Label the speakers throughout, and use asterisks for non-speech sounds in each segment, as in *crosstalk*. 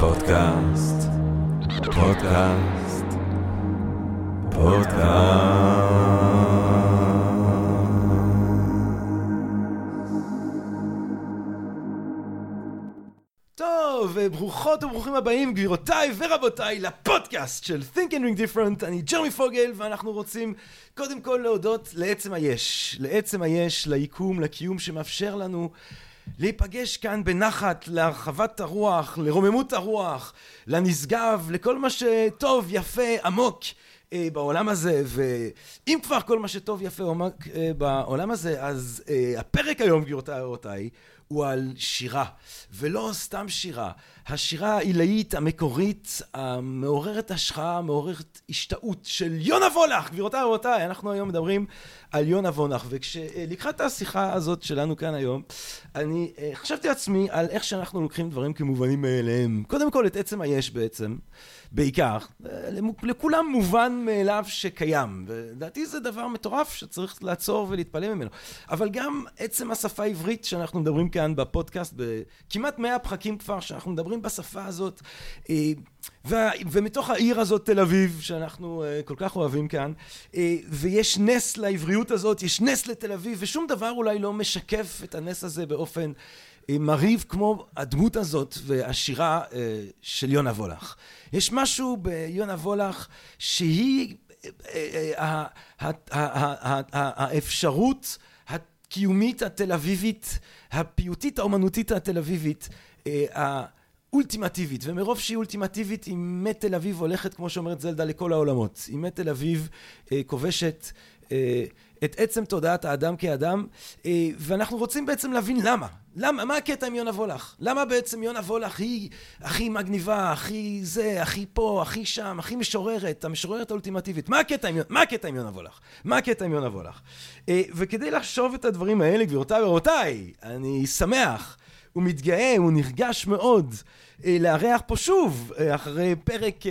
Speaker 1: פודקאסט, פודקאסט, פודקאסט. טוב, ברוכות וברוכים הבאים, גבירותיי ורבותיי, לפודקאסט של Think and Ring Different. אני ג'רמי פוגל, ואנחנו רוצים קודם כל להודות לעצם היש. לעצם היש, ליקום, לקיום שמאפשר לנו להיפגש כאן בנחת, להרחבת הרוח, לרוממות הרוח, לנשגב, לכל מה שטוב, יפה, עמוק בעולם הזה. ואם כבר כל מה שטוב, יפה, עמוק אה, בעולם הזה, אז אה, הפרק היום, גבירותיי הוא על שירה, ולא סתם שירה. השירה העילאית, המקורית, המעוררת השחאה, המעוררת השתאות של יונה וולך. גבירותיי ורבותיי, אנחנו היום מדברים על יונה וולך, וכשלקחת השיחה הזאת שלנו כאן היום, אני חשבתי לעצמי על איך שאנחנו לוקחים דברים כמובנים מאליהם. קודם כל, את עצם היש בעצם, בעיקר. לכולם מובן מאליו שקיים, ולדעתי זה דבר מטורף שצריך לעצור ולהתפלא ממנו. אבל גם עצם השפה העברית שאנחנו מדברים כאן בפודקאסט, בכמעט מאה פחקים כבר שאנחנו מדברים בשפה הזאת, ומתוך העיר הזאת תל אביב שאנחנו כל כך אוהבים כאן, ויש נס לעבריות הזאת, יש נס לתל אביב, ושום דבר אולי לא משקף את הנס הזה באופן מרהיב כמו הדמות הזאת והשירה של יונה וולך. יש משהו ביונה וולך שהיא האפשרות הקיומית התל אביבית, הפיוטית האומנותית התל אביבית, האולטימטיבית, ומרוב שהיא אולטימטיבית היא מתל אביב הולכת כמו שאומרת זלדה לכל העולמות, היא מתל אביב כובשת את עצם תודעת האדם כאדם, ואנחנו רוצים בעצם להבין למה, למה, מה הקטע עם יונה וולך? למה בעצם יונה וולך היא הכי מגניבה, הכי זה, הכי פה, הכי שם, הכי משוררת, המשוררת האולטימטיבית? מה הקטע עם, מה הקטע עם יונה וולך? מה הקטע עם יונה וולך? וכדי לחשוב את הדברים האלה, גבירותיי ורבותיי, אני שמח ומתגאה ונרגש מאוד לארח פה שוב, אחרי פרק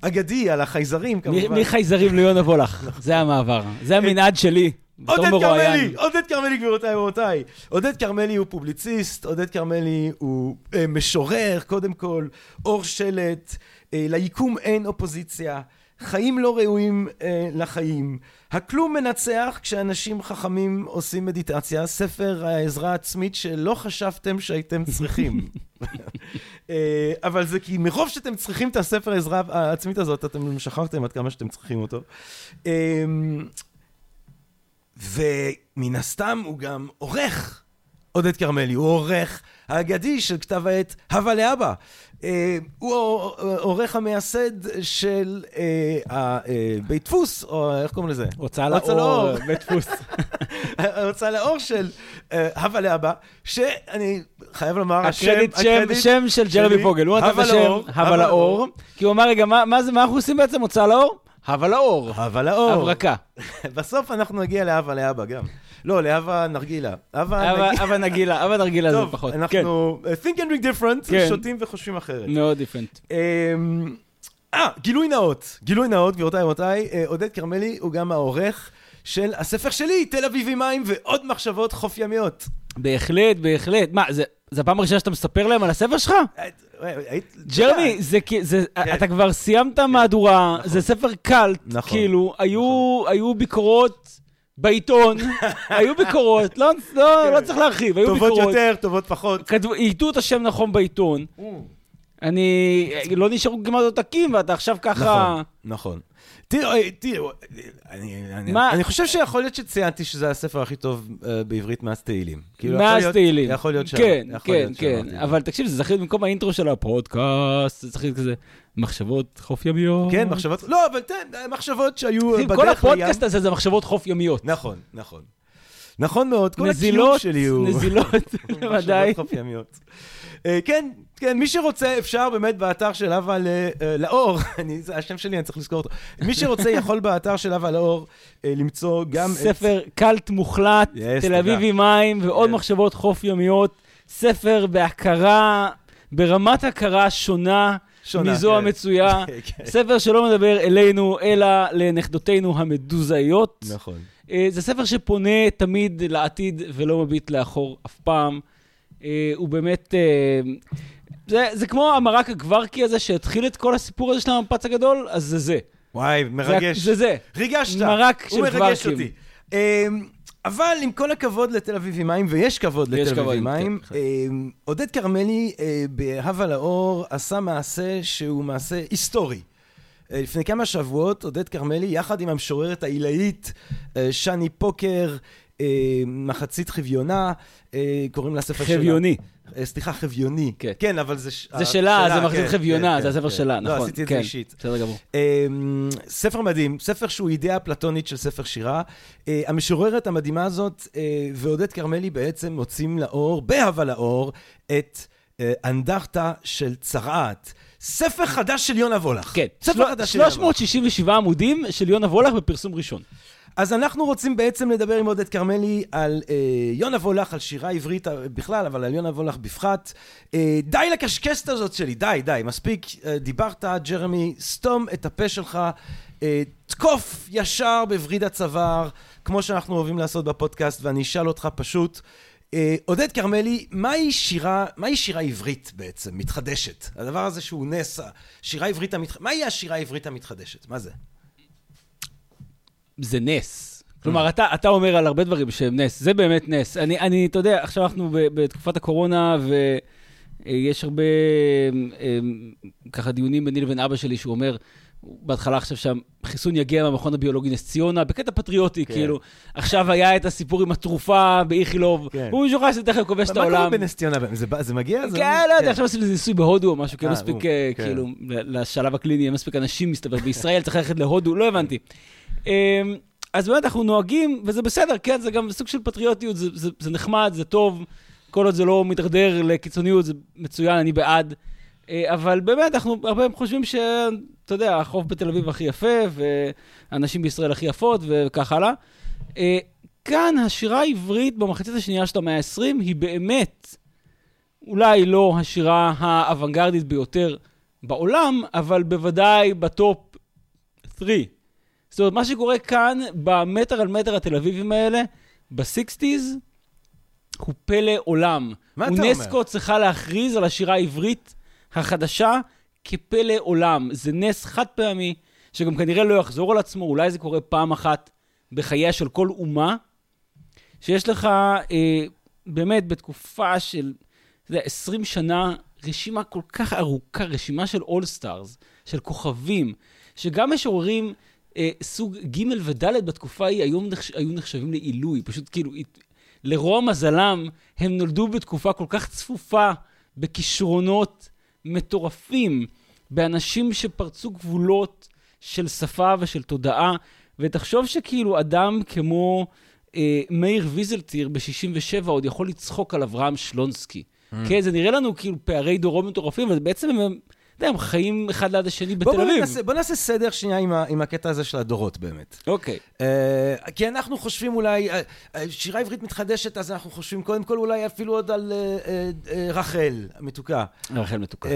Speaker 1: אגדי על החייזרים כמובן.
Speaker 2: מחייזרים ליונה וולך, זה המעבר, זה המנעד שלי.
Speaker 1: עודד כרמלי, עודד כרמלי גבירותיי ורבותיי. עודד כרמלי הוא פובליציסט, עודד כרמלי הוא משורר, קודם כל, אור שלט, ליקום אין אופוזיציה, חיים לא ראויים לחיים. הכלום מנצח כשאנשים חכמים עושים מדיטציה, ספר העזרה העצמית שלא חשבתם שהייתם צריכים. *laughs* אבל זה כי מרוב שאתם צריכים את הספר העזרה העצמית הזאת, אתם שכחתם עד כמה שאתם צריכים אותו. ומן הסתם הוא גם עורך, עודד כרמלי, הוא עורך האגדי של כתב העת הווה לאבא. הוא עורך המייסד של בית דפוס, או איך קוראים לזה?
Speaker 2: הוצאה לאור, *laughs* בית דפוס. *laughs*
Speaker 1: הוצאה לאור של הווה לאבא, שאני חייב לומר,
Speaker 2: הקרדיט שם של ג'רמי פוגל, הוא נתן בשם הווה לאור, כי הוא אמר, רגע, מה אנחנו עושים בעצם, הוצאה לאור? הווה לאור.
Speaker 1: הווה לאור.
Speaker 2: הברקה. *laughs*
Speaker 1: בסוף אנחנו נגיע להווה לאבא גם. לא, להווה נרגילה.
Speaker 2: הווה נגילה, הווה נרגילה זה פחות.
Speaker 1: טוב, אנחנו think and drink different, שותים וחושבים אחרת.
Speaker 2: מאוד דיפרנט.
Speaker 1: אה, גילוי נאות. גילוי נאות, גבירותיי ורבותיי, עודד כרמלי הוא גם העורך של הספר שלי, תל אביב עם מים ועוד מחשבות חוף ימיות.
Speaker 2: בהחלט, בהחלט. מה, זה הפעם הראשונה שאתה מספר להם על הספר שלך? ג'רמי, אתה כבר סיימת מהדורה, זה ספר קאלט, כאילו, היו ביקורות בעיתון, *laughs* היו ביקורות, לא צריך להרחיב, היו ביקורות.
Speaker 1: טובות יותר, טובות פחות.
Speaker 2: עיתו את השם נכון בעיתון. אני, לא נשארו כמעט עותקים, ואתה עכשיו ככה...
Speaker 1: נכון, נכון. תראו, תראו, אני חושב שיכול להיות שציינתי שזה הספר הכי טוב בעברית מאז תהילים.
Speaker 2: מאז תהילים.
Speaker 1: יכול להיות שם.
Speaker 2: כן, כן, כן. אבל תקשיב, זה זכיר במקום האינטרו של הפודקאסט, זה זכיר כזה מחשבות חוף ימיות.
Speaker 1: כן, מחשבות, לא, אבל תן, מחשבות שהיו *laughs* בדרך לים.
Speaker 2: כל הפודקאסט הזה זה מחשבות חוף ימיות.
Speaker 1: נכון, נכון. נכון מאוד, כל הקיום שלי הוא...
Speaker 2: נזילות, *laughs* נזילות, ודאי.
Speaker 1: מחשבות חוף ימיות. כן, כן, מי שרוצה, אפשר באמת באתר של הווה לאור, *laughs* זה השם שלי, אני צריך לזכור אותו. מי שרוצה יכול באתר של הווה לאור למצוא גם...
Speaker 2: ספר קאלט מוחלט, תל אביב עם מים ועוד מחשבות חוף ימיות. ספר בהכרה, ברמת הכרה שונה. מזו המצויה. *laughs* ספר שלא מדבר אלינו, אלא לנכדותינו המדוזאיות.
Speaker 1: נכון.
Speaker 2: זה ספר שפונה תמיד לעתיד ולא מביט לאחור אף פעם. הוא באמת... זה, זה כמו המרק הגוורקי הזה שהתחיל את כל הסיפור הזה של המפץ הגדול, אז זה זה.
Speaker 1: וואי, מרגש.
Speaker 2: זה זה.
Speaker 1: ריגשת.
Speaker 2: מרק של גוורקים.
Speaker 1: הוא מרגש אותי. אבל עם כל הכבוד לתל אביב עם מים, ויש כבוד לתל אביב עם מים, כן, אמ, עודד כרמלי אה, בהבה לאור עשה מעשה שהוא מעשה היסטורי. אה, לפני כמה שבועות עודד כרמלי, יחד עם המשוררת העילאית אה, שני פוקר, מחצית חביונה, קוראים לה ספר
Speaker 2: שלה. חביוני.
Speaker 1: סליחה, חביוני. כן. כן, אבל זה...
Speaker 2: זה שלה, זה מחצית כן, חביונה, כן, זה הספר כן. שלה, לא, נכון.
Speaker 1: לא, עשיתי את זה אישית.
Speaker 2: בסדר גמור.
Speaker 1: ספר מדהים, ספר שהוא אידאה פלטונית של ספר שירה. המשוררת המדהימה הזאת ועודד כרמלי בעצם מוצאים לאור, בהבה לאור, את אנדרטה של צרעת. ספר חדש של יונה וולך.
Speaker 2: כן, ספר חדש של יונה וולך. 367 עמודים של יונה וולך בפרסום ראשון.
Speaker 1: אז אנחנו רוצים בעצם לדבר עם עודד כרמלי על אה, יונה וולך, על שירה עברית בכלל, אבל על יונה וולך בפחת. אה, די לקשקשת הזאת שלי, די, די, מספיק. אה, דיברת, ג'רמי, סתום את הפה שלך, אה, תקוף ישר בווריד הצוואר, כמו שאנחנו אוהבים לעשות בפודקאסט, ואני אשאל אותך פשוט, אה, עודד כרמלי, מהי שירה, מהי שירה עברית בעצם, מתחדשת? הדבר הזה שהוא נס, שירה עברית המתחדשת, מהי השירה העברית המתחדשת? מה זה?
Speaker 2: זה נס. כלומר, אתה, אתה אומר על הרבה דברים שהם נס, זה באמת נס. אני, אני אתה יודע, עכשיו אנחנו בתקופת הקורונה, ויש הרבה אה, ככה דיונים ביני לבין אבא שלי, שהוא אומר, בהתחלה חשב שהחיסון יגיע מהמכון הביולוגי נס ציונה, בקטע פטריוטי, כן. כאילו. עכשיו היה את הסיפור עם התרופה באיכילוב, כן. הוא משוכנע שזה תכף כובש את העולם. מה
Speaker 1: קורה בנס ציונה? זה, זה מגיע?
Speaker 2: כן, לא יודע, כן. עכשיו עושים לזה ניסוי בהודו או משהו, כי מספיק, אה, כן. כאילו, לשלב הקליני, מספיק אנשים מסתבר, בישראל צריך ללכת להודו, לא הבנתי. אמ, אז באמת אנחנו נוהגים, וזה בסדר, כן, זה גם סוג של פטריוטיות, זה, זה, זה נחמד, זה טוב, כל עוד זה לא מתדרדר לקיצוניות, זה מצוין, אני בעד. אה, אבל באמת, אנחנו הרבה חושבים שאתה יודע, החוף בתל אביב הכי יפה, והנשים בישראל הכי יפות, וכך הלאה. אה, כאן השירה העברית במחצית השנייה של המאה ה-20 היא באמת אולי לא השירה האוונגרדית ביותר בעולם, אבל בוודאי בטופ 3. זאת אומרת, מה שקורה כאן במטר על מטר התל אביבים האלה, בסיקסטיז, הוא פלא עולם.
Speaker 1: מה אתה אומר?
Speaker 2: אונסקו צריכה להכריז על השירה העברית החדשה כפלא עולם. זה נס חד פעמי, שגם כנראה לא יחזור על עצמו, אולי זה קורה פעם אחת בחייה של כל אומה, שיש לך אה, באמת בתקופה של, אתה יודע, 20 שנה, רשימה כל כך ארוכה, רשימה של all-stars, של כוכבים, שגם משוררים סוג ג' וד' בתקופה ההיא היום נחש, היו נחשבים לעילוי, פשוט כאילו, לרוע מזלם, הם נולדו בתקופה כל כך צפופה בכישרונות מטורפים, באנשים שפרצו גבולות של שפה ושל תודעה, ותחשוב שכאילו אדם כמו אה, מאיר ויזלטיר ב-67 עוד יכול לצחוק על אברהם שלונסקי. Mm. כן, זה נראה לנו כאילו פערי דורות מטורפים, אבל בעצם הם יודע, הם חיים אחד ליד השני בתל אביב.
Speaker 1: בוא נעשה סדר שנייה עם, ה, עם הקטע הזה של הדורות באמת.
Speaker 2: אוקיי.
Speaker 1: Uh, כי אנחנו חושבים אולי, uh, uh, שירה עברית מתחדשת, אז אנחנו חושבים קודם כל אולי אפילו עוד על uh, uh, uh, רחל המתוקה.
Speaker 2: רחל מתוקה. Uh, uh,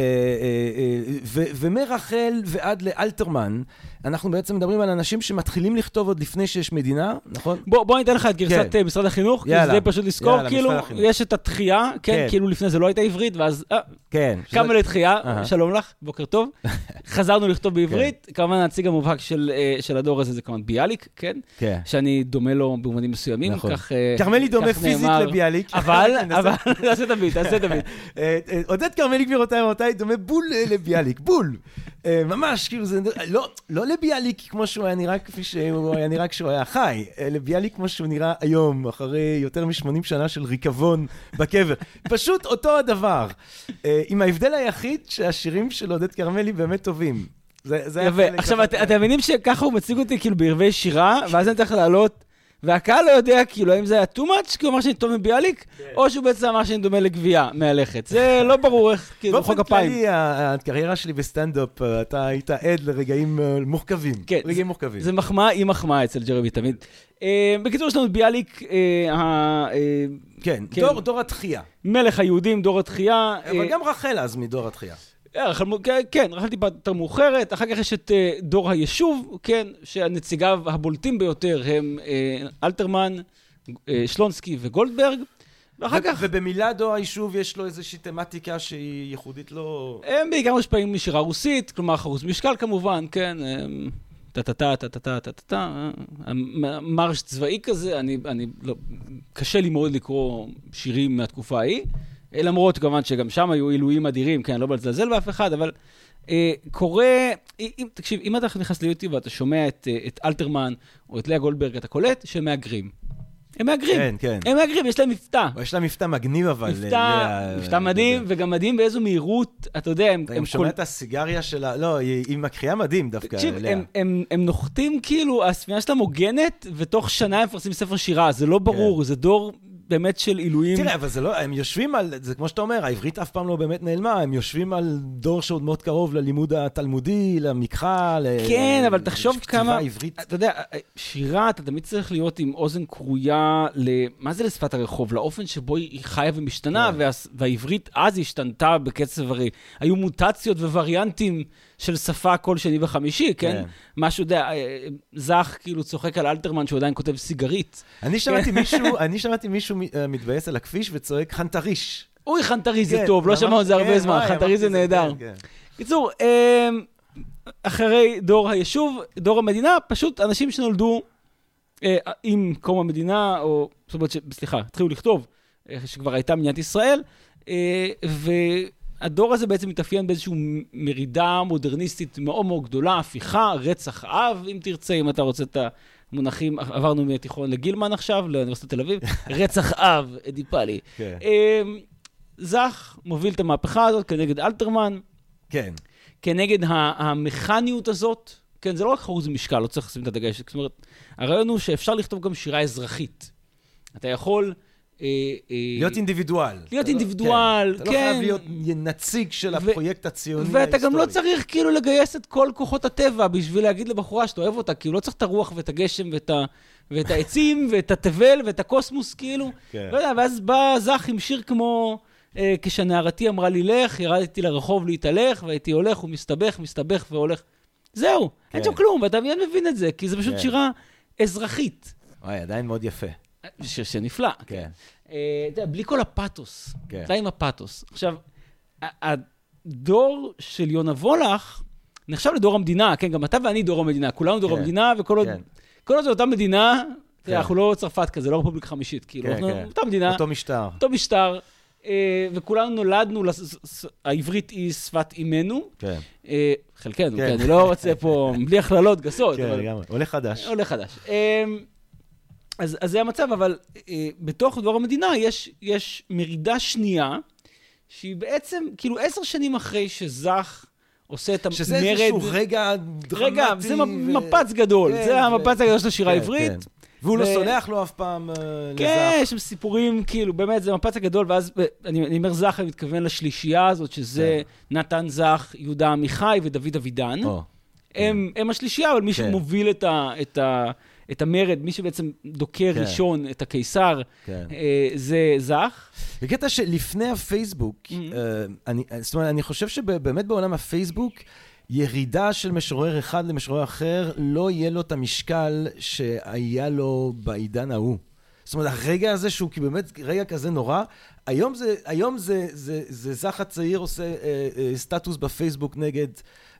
Speaker 2: uh,
Speaker 1: ומרחל ועד לאלתרמן, אנחנו בעצם מדברים על אנשים שמתחילים לכתוב עוד לפני שיש מדינה, נכון?
Speaker 2: בוא, בוא ניתן לך את גרסת כן. משרד החינוך, יאללה, כי זה פשוט לזכור, יאללה, כאילו, יש את התחייה, כן, כן, כאילו לפני זה לא הייתה עברית, ואז, אה,
Speaker 1: כן.
Speaker 2: קמה שזה... לתחייה, uh-huh. שלום לך. בוקר טוב. *laughs* חזרנו לכתוב בעברית, כן. כמובן הנציג המובהק של, uh, של הדור הזה זה כמובן ביאליק, כן? כן. שאני דומה לו במובנים מסוימים, נכון. כך
Speaker 1: נאמר. כרמלי דומה פיזית לביאליק. *laughs*
Speaker 2: אבל, *laughs* אבל, תעשה תמיד, תעשה תמיד.
Speaker 1: אה, אה, עודד כרמלי, גבירותיי ורבותיי, דומה בול לביאליק, בול. ממש, כאילו זה, לא, לא לביאליק כמו שהוא היה נראה כפי שהוא היה נראה כשהוא היה חי, לביאליק כמו שהוא נראה היום, אחרי יותר מ-80 שנה של ריקבון בקבר. פשוט אותו הדבר. עם ההבדל היחיד שהשירים של עודד כרמלי באמת טובים.
Speaker 2: זה, זה יפה. עכשיו, את, אתם מבינים שככה הוא מציג אותי כאילו בערבי שירה, ואז אני צריך לעלות, והקהל לא יודע כאילו האם זה היה too much, כי הוא אמר שאני טוב מביאליק, כן. או שהוא בעצם אמר שאני דומה לגבייה מהלכת. זה לא ברור איך, *laughs* כאילו, חוק הפיים. באופן
Speaker 1: כללי, הקריירה שלי בסטנדאפ, אתה היית עד לרגעים אה, מורכבים.
Speaker 2: כן. רגעים מורכבים. זה מחמאה, היא מחמאה אצל ג'רבי תמיד. אה, בקיצור, יש לנו את ביאליק,
Speaker 1: אה, כן, כן, דור התחייה.
Speaker 2: מלך היהודים, דור התחייה.
Speaker 1: אבל גם רחל אז מדור התחייה.
Speaker 2: אה, כן, רחל טיפה יותר מאוחרת, אחר כך יש את אה, דור היישוב, כן, שהנציגיו הבולטים ביותר הם אה, אלתרמן, שלונסקי וגולדברג, ואחר כך...
Speaker 1: ובמילה דואר היישוב יש לו איזושהי תמטיקה שהיא ייחודית לו...
Speaker 2: הם בעיקר מושפעים משירה רוסית, כלומר חרוז משקל כמובן, כן. טה-טה-טה, טה-טה-טה, טה-טה-טה, מרש צבאי כזה, אני, אני לא, קשה לי מאוד לקרוא שירים מהתקופה ההיא, למרות כמובן שגם שם היו עילויים אדירים, כן, לא בא לזלזל באף אחד, אבל אה, קורה, אם, תקשיב, אם אתה נכנס ליוטיוב ואתה שומע את, את אלתרמן או את לאה גולדברג, אתה קולט שהם מהגרים. הם מהגרים.
Speaker 1: כן, כן.
Speaker 2: הם מהגרים, יש להם מבטא.
Speaker 1: יש להם מבטא מגניב, אבל...
Speaker 2: מבטא, מבטא מדהים, וגם מדהים באיזו מהירות, אתה יודע, הם...
Speaker 1: אתה גם שומע את הסיגריה שלה, לא, היא מקריאה מדהים דווקא,
Speaker 2: תקשיב, הם נוחתים כאילו, הספינה שלהם הוגנת, ותוך שנה הם מפרסמים ספר שירה, זה לא ברור, כן. זה דור באמת של עילויים.
Speaker 1: תראה, אבל זה לא, הם יושבים על, זה כמו שאתה אומר, העברית אף פעם לא באמת נעלמה, הם יושבים על דור שעוד מאוד קרוב ללימוד התלמודי, למקחה, ל...
Speaker 2: כן, אבל תחשוב כמה... עברית. אתה יודע, שירה, אתה תמיד צריך להיות עם אוזן כרויה ל... מה זה לשפת הרחוב? לאופן שבו היא חיה ומשתנה, כן. וה... והעברית אז השתנתה בקצב הרי. היו מוטציות ווריאנטים. של שפה כל שני וחמישי, כן? כן. משהו, יודע, אה, זך כאילו צוחק על אלתרמן שהוא עדיין כותב סיגרית.
Speaker 1: אני שמעתי מישהו, *laughs* אני שמעתי מישהו אה, מתבאס על הכביש וצועק חנטריש.
Speaker 2: אוי, חנטריש זה כן, טוב, לא שמענו את זה הרבה כן, זמן, חנטריש זה נהדר. קיצור, אמ, אחרי דור היישוב, דור המדינה, פשוט אנשים שנולדו אה, עם קום המדינה, או, זאת אומרת, סליחה, התחילו לכתוב, שכבר הייתה מדינת ישראל, ו... הדור הזה בעצם מתאפיין באיזושהי מרידה מודרניסטית מאוד מאוד גדולה, הפיכה, רצח אב, אם תרצה, אם אתה רוצה את המונחים, עברנו מתיכון לגילמן עכשיו, לאוניברסיטת תל אביב, *laughs* רצח אב, אדיפלי. כן. אמ, זך מוביל את המהפכה הזאת כנגד אלתרמן.
Speaker 1: כן.
Speaker 2: כנגד המכניות הזאת. כן, זה לא רק חרוז משקל, לא צריך לשים את הדגש. זאת אומרת, הרעיון הוא שאפשר לכתוב גם שירה אזרחית. אתה יכול...
Speaker 1: אה, אה, להיות אינדיבידואל.
Speaker 2: להיות לא- אינדיבידואל, כן. אתה לא חייב
Speaker 1: כן. להיות נציג של הפרויקט הציוני
Speaker 2: ההיסטורי. ואתה גם לא צריך כאילו לגייס את כל כוחות הטבע בשביל להגיד לבחורה שאתה אוהב אותה, כאילו לא צריך את הרוח ואת הגשם ואת העצים *laughs* ואת התבל ואת הקוסמוס, כאילו. כן. לא יודע, ואז בא זך עם שיר כמו... אה, כשנערתי אמרה לי לך, ירדתי לרחוב להתהלך, והייתי הולך ומסתבך, מסתבך והולך. זהו, אין שם כלום, ואתה מיד מבין את זה, כי זו פשוט שירה אזרחית.
Speaker 1: וואי, עדיין מאוד יפה.
Speaker 2: שיר נפלא. כן. אה, אתה יודע, בלי כל הפאתוס. כן. די עם הפאתוס. עכשיו, הדור של יונה וולך נחשב לדור המדינה, כן, גם אתה ואני דור המדינה, כולנו דור כן. המדינה, וכל עוד... כן. כל עוד זו אותה מדינה, כן. אנחנו לא צרפת כזה, לא רפובליקה חמישית, כאילו, כן, אנחנו כן. אותה מדינה.
Speaker 1: אותו משטר.
Speaker 2: אותו משטר. אה, וכולנו נולדנו, העברית היא שפת אימנו.
Speaker 1: כן.
Speaker 2: אה, חלקנו, כן, אני לא רוצה פה, *laughs* בלי הכללות גסות.
Speaker 1: כן, לגמרי. עולה חדש.
Speaker 2: עולה חדש. אז, אז זה המצב, אבל אה, בתוך דור המדינה יש, יש מרידה שנייה, שהיא בעצם, כאילו עשר שנים אחרי שזך עושה את המרד...
Speaker 1: שזה איזשהו רגע דרמטי.
Speaker 2: רגע, זה ו... מפץ גדול, כן, זה המפץ הגדול של השירה כן, העברית. כן.
Speaker 1: והוא לא ו... לא סולח לו אף פעם uh,
Speaker 2: לזך. כן, יש שם סיפורים, כאילו, באמת, זה מפץ הגדול, ואז אני, אני אומר זך, אני מתכוון לשלישייה הזאת, שזה כן. נתן זך, יהודה עמיחי ודוד אבידן. Oh, הם, כן. הם השלישייה, אבל מי כן. שמוביל את ה... את ה את המרד, מי שבעצם דוקר כן. ראשון את הקיסר, כן. אה, זה זך.
Speaker 1: בקטע שלפני הפייסבוק, mm-hmm. אה, אני, זאת אומרת, אני חושב שבאמת בעולם הפייסבוק, ירידה של משורר אחד למשורר אחר, לא יהיה לו את המשקל שהיה לו בעידן ההוא. זאת אומרת, הרגע הזה שהוא באמת רגע כזה נורא, היום זה, היום זה, זה, זה, זה זך הצעיר עושה אה, אה, סטטוס בפייסבוק נגד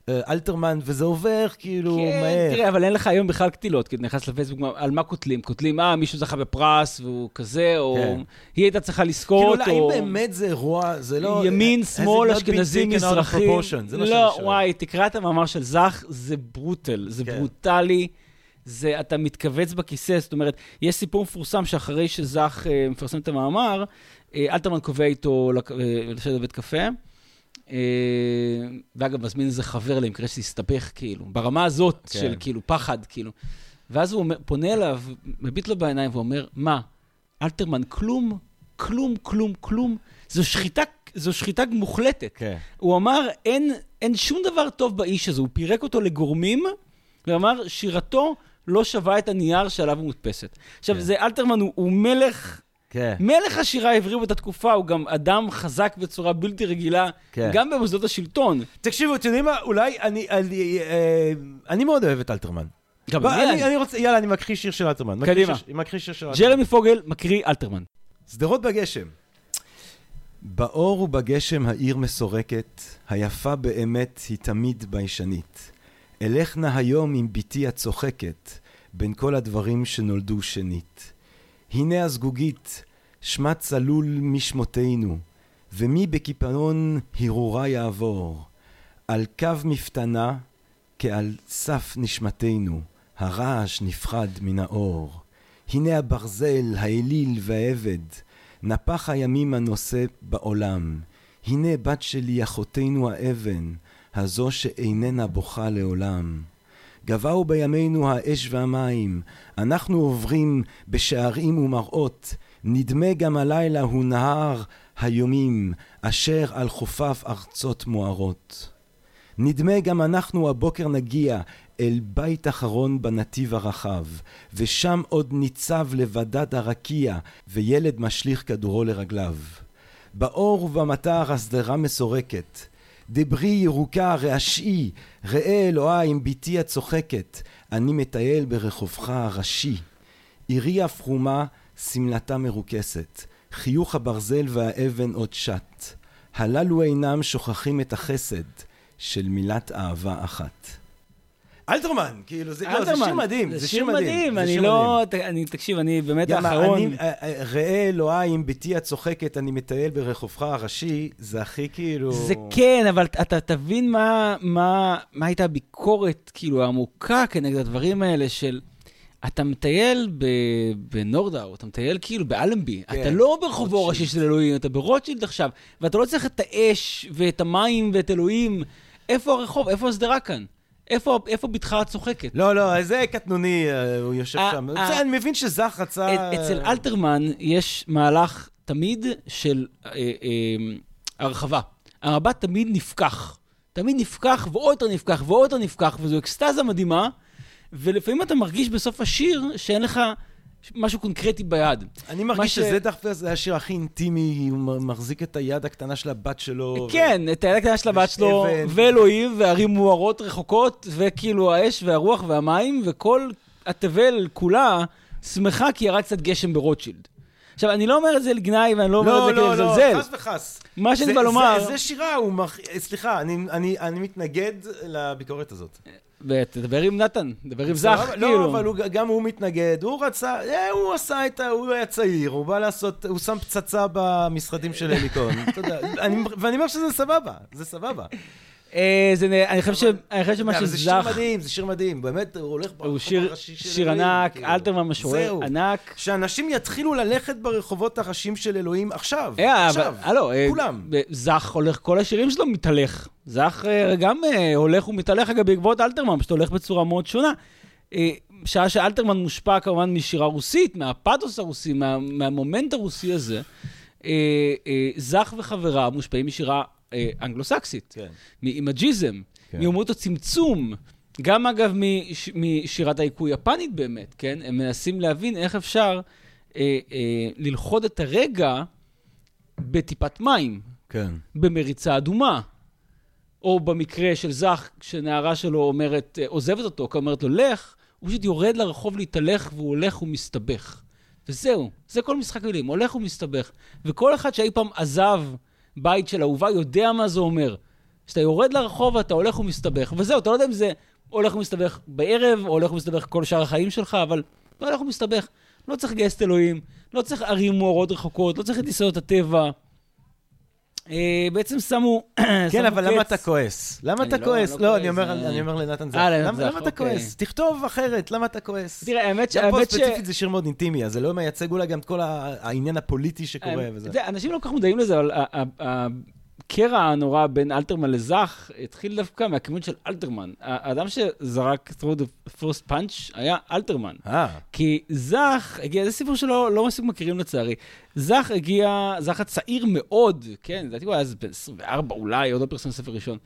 Speaker 1: אלתרמן, וזה עובר כאילו כן, מהר.
Speaker 2: תראה, אבל אין לך היום בכלל קטילות, כי אתה נכנס לפייסבוק, על מה קוטלים? קוטלים, אה, מישהו זכה בפרס והוא כזה, או כן. היא הייתה צריכה לזכות,
Speaker 1: כאילו, או... האם באמת זה אירוע, זה לא...
Speaker 2: ימין, שמאל, אשכנזים, מזרחים. לא, וואי, תקרא את המאמר של זך, זה ברוטל, זה כן. ברוטלי. זה, אתה מתכווץ בכיסא, זאת אומרת, יש סיפור מפורסם שאחרי שזך אה, מפרסם את המאמר, אה, אלתרמן קובע איתו אה, לשבת בבית קפה. אה, ואגב, מזמין איזה חבר למקרה שיסתבך, כאילו, ברמה הזאת כן. של כאילו פחד, כאילו. ואז הוא אומר, פונה אליו, מביט לו בעיניים ואומר, מה, אלתרמן, כלום, כלום, כלום, כלום, זו שחיטה, זו שחיטה מוחלטת. כן. הוא אמר, אין, אין שום דבר טוב באיש הזה, הוא פירק אותו לגורמים, ואמר, שירתו לא שווה את הנייר שעליו הוא מודפסת. עכשיו, כן. זה אלתרמן, הוא, הוא מלך כן. מלך השירה העברי באותה תקופה הוא גם אדם חזק בצורה בלתי רגילה, כן. גם במוסדות השלטון.
Speaker 1: תקשיבו, אתם יודעים מה? אולי אני, אני, אה, אני מאוד אוהב את אלתרמן. גם אני, אני רוצה, יאללה, אני מכחיש שיר של אלתרמן.
Speaker 2: קדימה.
Speaker 1: מכחיש שיר של אלתרמן.
Speaker 2: ג'רמי פוגל מקריא אלתרמן.
Speaker 1: שדרות בגשם. באור ובגשם העיר מסורקת, היפה באמת היא תמיד ביישנית. אלך נא היום עם בתי הצוחקת, בין כל הדברים שנולדו שנית. הנה הזגוגית, שמה צלול משמותינו, ומי בקיפאון הרהורה יעבור. על קו מפתנה, כעל סף נשמתנו, הרעש נפחד מן האור. הנה הברזל, האליל והעבד, נפח הימים הנושא בעולם. הנה בת שלי אחותנו האבן, הזו שאיננה בוכה לעולם. גבהו בימינו האש והמים, אנחנו עוברים בשערים ומראות, נדמה גם הלילה הוא נהר היומים, אשר על חופיו ארצות מוארות. נדמה גם אנחנו הבוקר נגיע אל בית אחרון בנתיב הרחב, ושם עוד ניצב לבדד הרקיע, וילד משליך כדורו לרגליו. באור ובמטר השדרה מסורקת, דברי ירוקה רעשי, ראה אלוהי עם בתי הצוחקת, אני מטייל ברחובך הראשי. עירי הפחומה, שמלתה מרוכסת, חיוך הברזל והאבן עוד שט. הללו אינם שוכחים את החסד של מילת אהבה אחת. אלתרמן, כאילו, זה, לא, זה שיר מדהים,
Speaker 2: זה שיר מדהים. אני לא, אני, תקשיב, אני באמת האחרון.
Speaker 1: אה, אה, ראה אלוהי עם בתי הצוחקת, אני מטייל ברחובך הראשי, זה הכי כאילו...
Speaker 2: זה כן, אבל אתה תבין מה, מה, מה הייתה הביקורת, כאילו, העמוקה כנגד הדברים האלה של... אתה מטייל בנורדאו, אתה מטייל כאילו באלנבי, כן, אתה לא ברחובו הראשי של אלוהים, אתה ברוטשילד עכשיו, ואתה לא צריך את האש ואת המים ואת אלוהים. איפה הרחוב? איפה השדרה כאן? איפה, איפה בתך צוחקת?
Speaker 1: לא, לא, זה קטנוני, אה, הוא יושב 아, אה, שם. 아, אה, אני מבין שזך רצה...
Speaker 2: אצל אלתרמן יש מהלך תמיד של הרחבה. המבט תמיד נפקח. תמיד נפקח ועוד יותר נפקח ועוד יותר נפקח, וזו אקסטזה מדהימה, ולפעמים אתה מרגיש בסוף השיר שאין לך... משהו קונקרטי ביד.
Speaker 1: אני מרגיש ש... שזה דווקא זה השיר הכי אינטימי, הוא מחזיק את היד הקטנה של הבת שלו.
Speaker 2: כן, ו... את היד הקטנה של הבת שלו, ואלוהים, וערים מוארות רחוקות, וכאילו האש והרוח והמים, וכל התבל כולה שמחה כי ירד קצת גשם ברוטשילד. עכשיו, אני לא אומר את זה לגנאי, ואני לא אומר את זה
Speaker 1: לא,
Speaker 2: כדי לזלזל.
Speaker 1: לא, לא, חס וחס.
Speaker 2: מה שאני בא לומר...
Speaker 1: זה, זה שירה, הוא מח... סליחה, אני, אני, אני מתנגד לביקורת הזאת.
Speaker 2: ותדבר עם נתן, דבר עם זך,
Speaker 1: לא, כאילו. לא, אבל הוא, גם הוא מתנגד, הוא רצה, אה, הוא עשה את ה... הוא היה צעיר, הוא בא לעשות, הוא שם פצצה במשרדים של אליקון, אתה יודע, ואני אומר שזה סבבה, זה סבבה.
Speaker 2: אה, אני חושב שמה שזך...
Speaker 1: זה שיר מדהים, זה שיר מדהים, באמת, הוא הולך
Speaker 2: ברחוב הראשי של אלוהים. שיר ענק, כאילו. אלתרמן משורר ענק.
Speaker 1: שאנשים יתחילו ללכת ברחובות הראשיים של אלוהים עכשיו, אה, עכשיו, כולם.
Speaker 2: זך הולך, כל השירים שלו מתהלך. זך גם הולך ומתהלך, אגב, בעקבות אלתרמן, פשוט הולך בצורה מאוד שונה. שעה שאלתרמן מושפע כמובן משירה רוסית, מהפתוס הרוסי, מהמומנט הרוסי הזה, זך וחבריו מושפעים משירה אה, אנגלו-סקסית, כן. מאימג'יזם, כן. מאומות הצמצום, גם אגב מש, משירת ההיקוי יפנית באמת, כן? הם מנסים להבין איך אפשר אה, אה, ללכוד את הרגע בטיפת מים,
Speaker 1: כן.
Speaker 2: במריצה אדומה. או במקרה של זך, כשנערה שלו אומרת, אה, עוזבת אותו, כי אומרת לו, לך, הוא פשוט יורד לרחוב להתהלך והוא הולך ומסתבך. וזהו, זה כל משחק מילים, הולך ומסתבך. וכל אחד שאי פעם עזב בית של אהובה יודע מה זה אומר. כשאתה יורד לרחוב ואתה הולך ומסתבך, וזהו, אתה לא יודע אם זה הולך ומסתבך בערב, או הולך ומסתבך כל שאר החיים שלך, אבל אתה הולך ומסתבך. לא צריך לגייס את אלוהים, לא צריך ערים מוארות רחוקות, לא צריך את ניסיונות הטבע. אה, בעצם שמו
Speaker 1: כן, אבל למה אתה כועס? למה אתה לא- כועס? לא, אני אומר לנתן זך. אה, למה אתה כועס? אוקיי. תכתוב אחרת, למה אתה כועס?
Speaker 2: תראה, האמת ש...
Speaker 1: גם פה ספציפית זה שיר מאוד אינטימי, אז זה לא מייצג אולי גם את כל העניין הפוליטי שקורה וזה.
Speaker 2: אנשים לא כל כך מודעים לזה, אבל הקרע הנורא בין אלתרמן לזך התחיל דווקא מהכיוון של אלתרמן. האדם שזרק through the first punch היה אלתרמן.
Speaker 1: אה.
Speaker 2: כי זך הגיע, זה סיפור שלא לא מספיק מכירים לצערי. זך הגיע, זך הצעיר מאוד, כן, לדעתי הוא היה איזה בן 24 אולי, עוד לא פרסם ספר ראשון.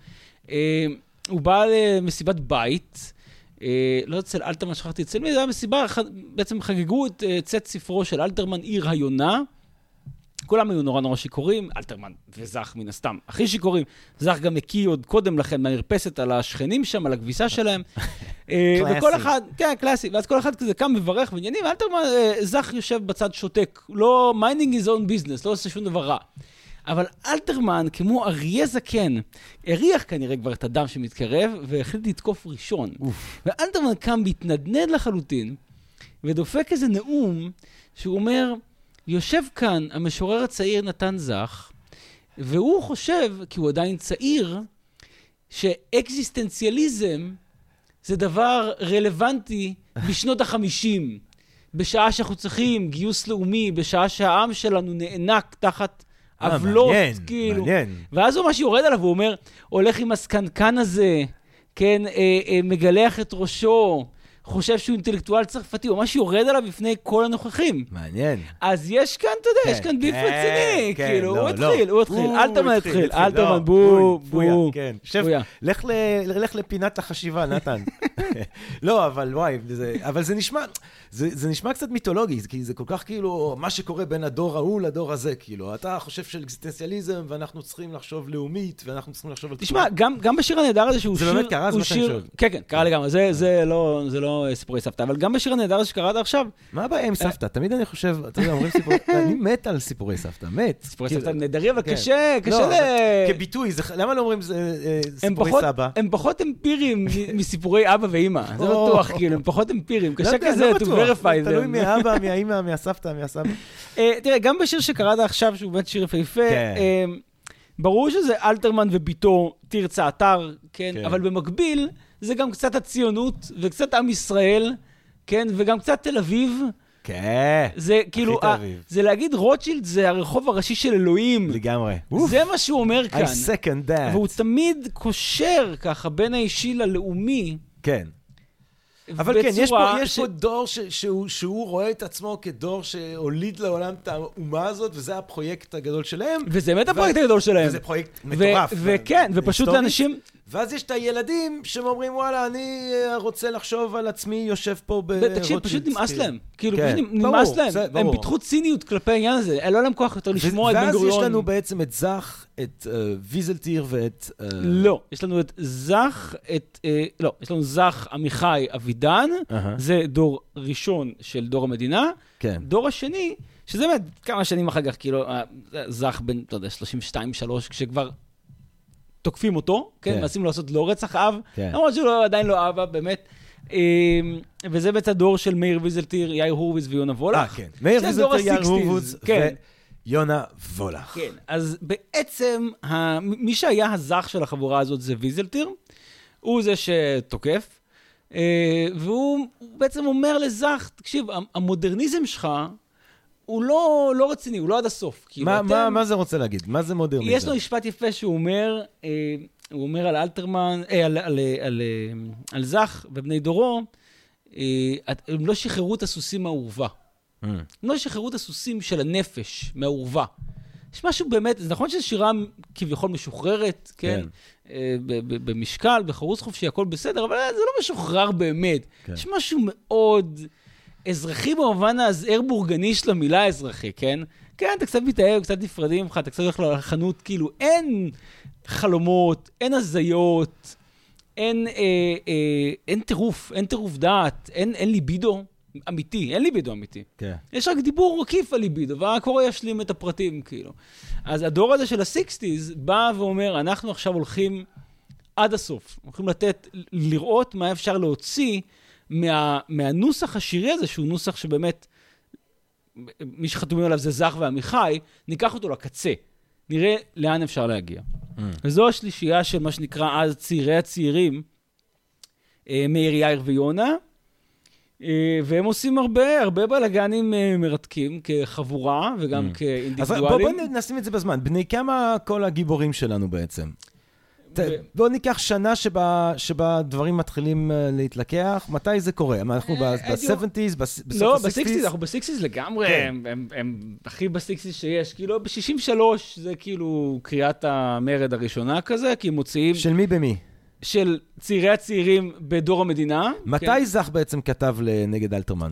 Speaker 2: אה, הוא בא למסיבת בית. אה, לא אצל אלתרמן, שכחתי אצל מי, זה היה מסיבה, בעצם חגגו את אה, צאת ספרו של אלתרמן, עיר היונה. כולם היו נורא נורא שיכורים, אלתרמן וזך מן הסתם הכי שיכורים. זך גם הקיא עוד קודם לכן מהמרפסת על השכנים שם, על הכביסה שלהם. *laughs*
Speaker 1: אה.
Speaker 2: וכל אחד, כן, קלאסי, ואז כל אחד כזה קם מברך ועניינים, אלתרמן, אה, זך יושב בצד שותק, לא minding his own business, לא עושה שום דבר רע. אבל אלתרמן, כמו אריה זקן, הריח כנראה כבר את הדם שמתקרב, והחליט לתקוף ראשון. אוף. ואלתרמן קם בהתנדנד לחלוטין, ודופק איזה נאום, שהוא אומר, יושב כאן המשורר הצעיר נתן זך, והוא חושב, כי הוא עדיין צעיר, שאקזיסטנציאליזם זה דבר רלוונטי בשנות החמישים, בשעה שאנחנו צריכים גיוס לאומי, בשעה שהעם שלנו נאנק תחת אה, עוולות, כאילו. מעניין. ואז הוא ממש יורד עליו, הוא אומר, הולך עם הסקנקן הזה, כן, אה, אה, מגלח את ראשו, חושב שהוא אינטלקטואל צרפתי, הוא ממש יורד עליו בפני כל הנוכחים.
Speaker 1: מעניין.
Speaker 2: אז יש כאן, אתה יודע, כן, יש כאן ביף כן, רציני, כן, כאילו, לא, הוא התחיל, לא. הוא התחיל, אלתרמן התחיל, אלתרמן, בוא, בוא.
Speaker 1: כן, שב, לך, ל, לך לפינת החשיבה, נתן. *laughs* לא, אבל וואי, זה, אבל זה נשמע, זה, זה נשמע קצת מיתולוגי, כי זה כל כך כאילו מה שקורה בין הדור ההוא לדור הזה, כאילו, אתה חושב של אקזיסטנציאליזם, ואנחנו צריכים לחשוב לאומית, ואנחנו צריכים לחשוב על...
Speaker 2: תשמע, גם, גם בשיר הנהדר הזה שהוא
Speaker 1: שיר... זה באמת קרה, זה מה שאני שואל.
Speaker 2: כן, כן, קרה לגמרי, זה, לא, זה לא סיפורי סבתא, אבל גם בשיר הנהדר שקראת עכשיו...
Speaker 1: מה הבעיה עם סבתא? תמיד אני חושב, אתה יודע, אומרים סיפורי... *laughs* אני מת על סיפורי סבתא, מת.
Speaker 2: סיפורי סבתא נהדרים, אבל כן. קשה, קשה לא, ל...
Speaker 1: כביטוי, למה לא אומרים אה, סיפורי סבא?
Speaker 2: הם פחות אמפיריים *laughs* מסיפורי אבא ואימא, זה בטוח, כאילו, הם פחות אמפיריים. קשה לא כזה to verify
Speaker 1: תלוי מהאבא, *laughs* מהאימא, מהסבתא, מהסבא.
Speaker 2: אה, תראה, גם בשיר שקראת עכשיו, שהוא באמת שיר יפהפה, כן. אה, ברור שזה אלתרמן וביתו תרצה אתר, כן? כן? אבל במקביל, זה גם קצת הציונות וקצת עם ישראל, כן? וגם קצת תל אביב.
Speaker 1: כן,
Speaker 2: זה כאילו, הכי תל אביב. זה להגיד רוטשילד זה הרחוב הראשי של אלוהים.
Speaker 1: לגמרי.
Speaker 2: זה מה שהוא אומר כאן. I
Speaker 1: second that.
Speaker 2: והוא תמיד קושר ככה בין האישי ללאומי.
Speaker 1: כן. אבל כן, יש פה, יש ש... פה דור ש, שהוא, שהוא רואה את עצמו כדור שהוליד לעולם את האומה הזאת, וזה הפרויקט הגדול שלהם.
Speaker 2: וזה באמת ו... הפרויקט הגדול שלהם.
Speaker 1: וזה פרויקט מטורף.
Speaker 2: וכן, ופשוט לאנשים...
Speaker 1: ואז יש את הילדים שאומרים, וואלה, אני אה, רוצה לחשוב על עצמי, יושב פה ברוטשילד.
Speaker 2: תקשיב, פשוט נמאס כאילו. להם. כאילו, כן. פשוט נמאס להם. זה, הם פיתחו ציניות כלפי העניין הזה. לא להם כוח יותר לשמוע את בן גוריון.
Speaker 1: ואז יש לנו בעצם את זך, את uh, ויזלטיר ואת... Uh...
Speaker 2: לא, יש לנו את זך, את... Uh, לא, יש לנו זך, עמיחי, אבידן. Uh-huh. זה דור ראשון של דור המדינה. כן. דור השני... שזה באמת כמה שנים אחר כך, כאילו, זך בן, אתה יודע, 32-3, כשכבר תוקפים אותו, כן, כן. מנסים לעשות לו רצח אב, כן. למרות שהוא לא, עדיין לא אבא, באמת. אמ, וזה בעצם הדור של מאיר ויזלטיר, יאיר הורוויז ויונה וולך.
Speaker 1: אה, כן. מאיר ויזלטיר, יאיר הורוויז כן. ויונה וולך.
Speaker 2: כן, אז בעצם, מי שהיה הזך של החבורה הזאת זה ויזלטיר, הוא זה שתוקף, אה, והוא בעצם אומר לזך, תקשיב, המודרניזם שלך, הוא לא, לא רציני, הוא לא עד הסוף.
Speaker 1: כאילו, מה, אתם... מה, מה זה רוצה להגיד? מה זה מודרניזם?
Speaker 2: יש לו משפט יפה שהוא אומר, אה, הוא אומר על אלתרמן, אה, על, על, על, על, על זך ובני דורו, אה, הם לא שחררו את הסוסים מהאורווה. Mm. הם לא שחררו את הסוסים של הנפש מהאורווה. יש משהו באמת, זה נכון שזו שירה כביכול משוחררת, כן? כן. אה, במשקל, בחרוץ חופשי, הכל בסדר, אבל זה לא משוחרר באמת. כן. יש משהו מאוד... אזרחי במובן הזעיר בורגני של המילה אזרחי, כן? כן, אתה קצת מתאהב, קצת נפרדים ממך, אתה קצת הולך לחנות, כאילו, אין חלומות, אין הזיות, אין, אה, אה, אין טירוף, אין טירוף דעת, אין, אין ליבידו אמיתי, אין ליבידו אמיתי. כן. יש רק דיבור עקיף על ליבידו, והקורא ישלים את הפרטים, כאילו. אז הדור הזה של הסיקסטיז בא ואומר, אנחנו עכשיו הולכים עד הסוף, הולכים לתת, לראות מה אפשר להוציא. מה, מהנוסח השירי הזה, שהוא נוסח שבאמת, מי שחתומים עליו זה זך ועמיחי, ניקח אותו לקצה. נראה לאן אפשר להגיע. Mm. וזו השלישייה של מה שנקרא אז צעירי הצעירים, אה, מאיר יאיר ויונה, אה, והם עושים הרבה, הרבה בלאגנים אה, מרתקים כחבורה וגם mm. כאינדיבידואלים.
Speaker 1: אז בואו בוא נשים את זה בזמן. בני כמה כל הגיבורים שלנו בעצם? בוא ניקח שנה שבה, שבה דברים מתחילים אה, להתלקח, מתי זה קורה? אנחנו אה, ב-70's, בסוף ה-60's?
Speaker 2: לא, ב-60's, אנחנו ב-60's לגמרי, כן. הם הכי ב-60's שיש. כאילו, ב-63 זה כאילו קריאת המרד הראשונה כזה, כי מוציאים...
Speaker 1: של מי במי?
Speaker 2: של צעירי הצעירים בדור המדינה.
Speaker 1: מתי כן. זך בעצם כתב נגד אלתרמן?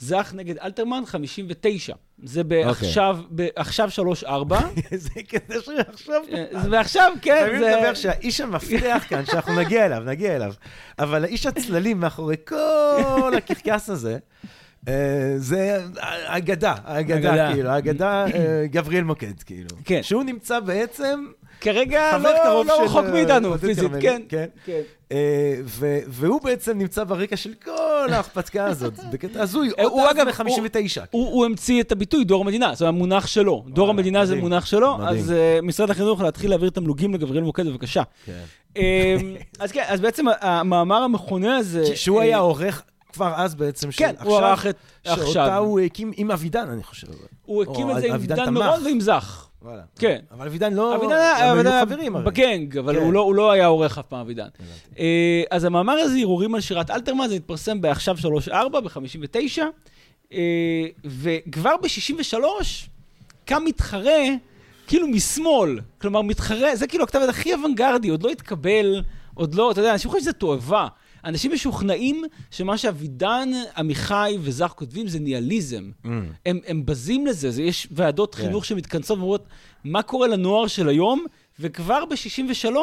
Speaker 2: זך נגד אלתרמן, 59. זה בעכשיו, okay. עכשיו 3-4.
Speaker 1: זה כזה שעכשיו...
Speaker 2: זה ועכשיו, כן.
Speaker 1: חייבים לדבר שהאיש המפתח כאן, שאנחנו נגיע אליו, נגיע אליו, אבל האיש הצללים מאחורי כל הקרקס הזה, אה, זה אגדה, אגדה, כאילו, אגדה אה, גבריאל מוקד, כאילו. כן. שהוא נמצא בעצם...
Speaker 2: כרגע לא, לא רחוק אה, מאיתנו, פיזית, כן. כן. כן.
Speaker 1: והוא בעצם נמצא ברקע של כל ההרפתקה הזאת, *laughs* בקטע הזוי, עוד אז ב-59.
Speaker 2: הוא המציא את הביטוי דור המדינה, זה המונח שלו. דור המדינה זה מונח שלו, אז משרד החינוך להתחיל להעביר תמלוגים לגבריאל מוקד, בבקשה. כן. אז כן, אז בעצם המאמר המכונה הזה...
Speaker 1: שהוא היה עורך כבר אז בעצם,
Speaker 2: כן, הוא ערך את עכשיו.
Speaker 1: שאותה הוא הקים עם אבידן, אני חושב.
Speaker 2: הוא הקים את זה עם דן מירון ועם זך.
Speaker 1: וואלה.
Speaker 2: כן.
Speaker 1: אבל אבידן לא... אבידן היה חברים הרי.
Speaker 2: בגנג, אבל כן. הוא, לא, הוא לא היה עורך אף פעם אבידן. אה, אז המאמר הזה, הרהורים על שירת אלתרמן, זה התפרסם בעכשיו 3-4, ב-59, אה, וכבר ב-63 קם מתחרה, כאילו משמאל. כלומר, מתחרה, זה כאילו הכתב הכי אוונגרדי, עוד לא התקבל, עוד לא, אתה יודע, אנשים חושבים שזה תועבה. אנשים משוכנעים שמה שאבידן, עמיחי וזך כותבים זה ניאליזם. Mm. הם, הם בזים לזה, זה, יש ועדות yeah. כן. חינוך שמתכנסות ואומרות, מה קורה לנוער של היום? וכבר ב-63,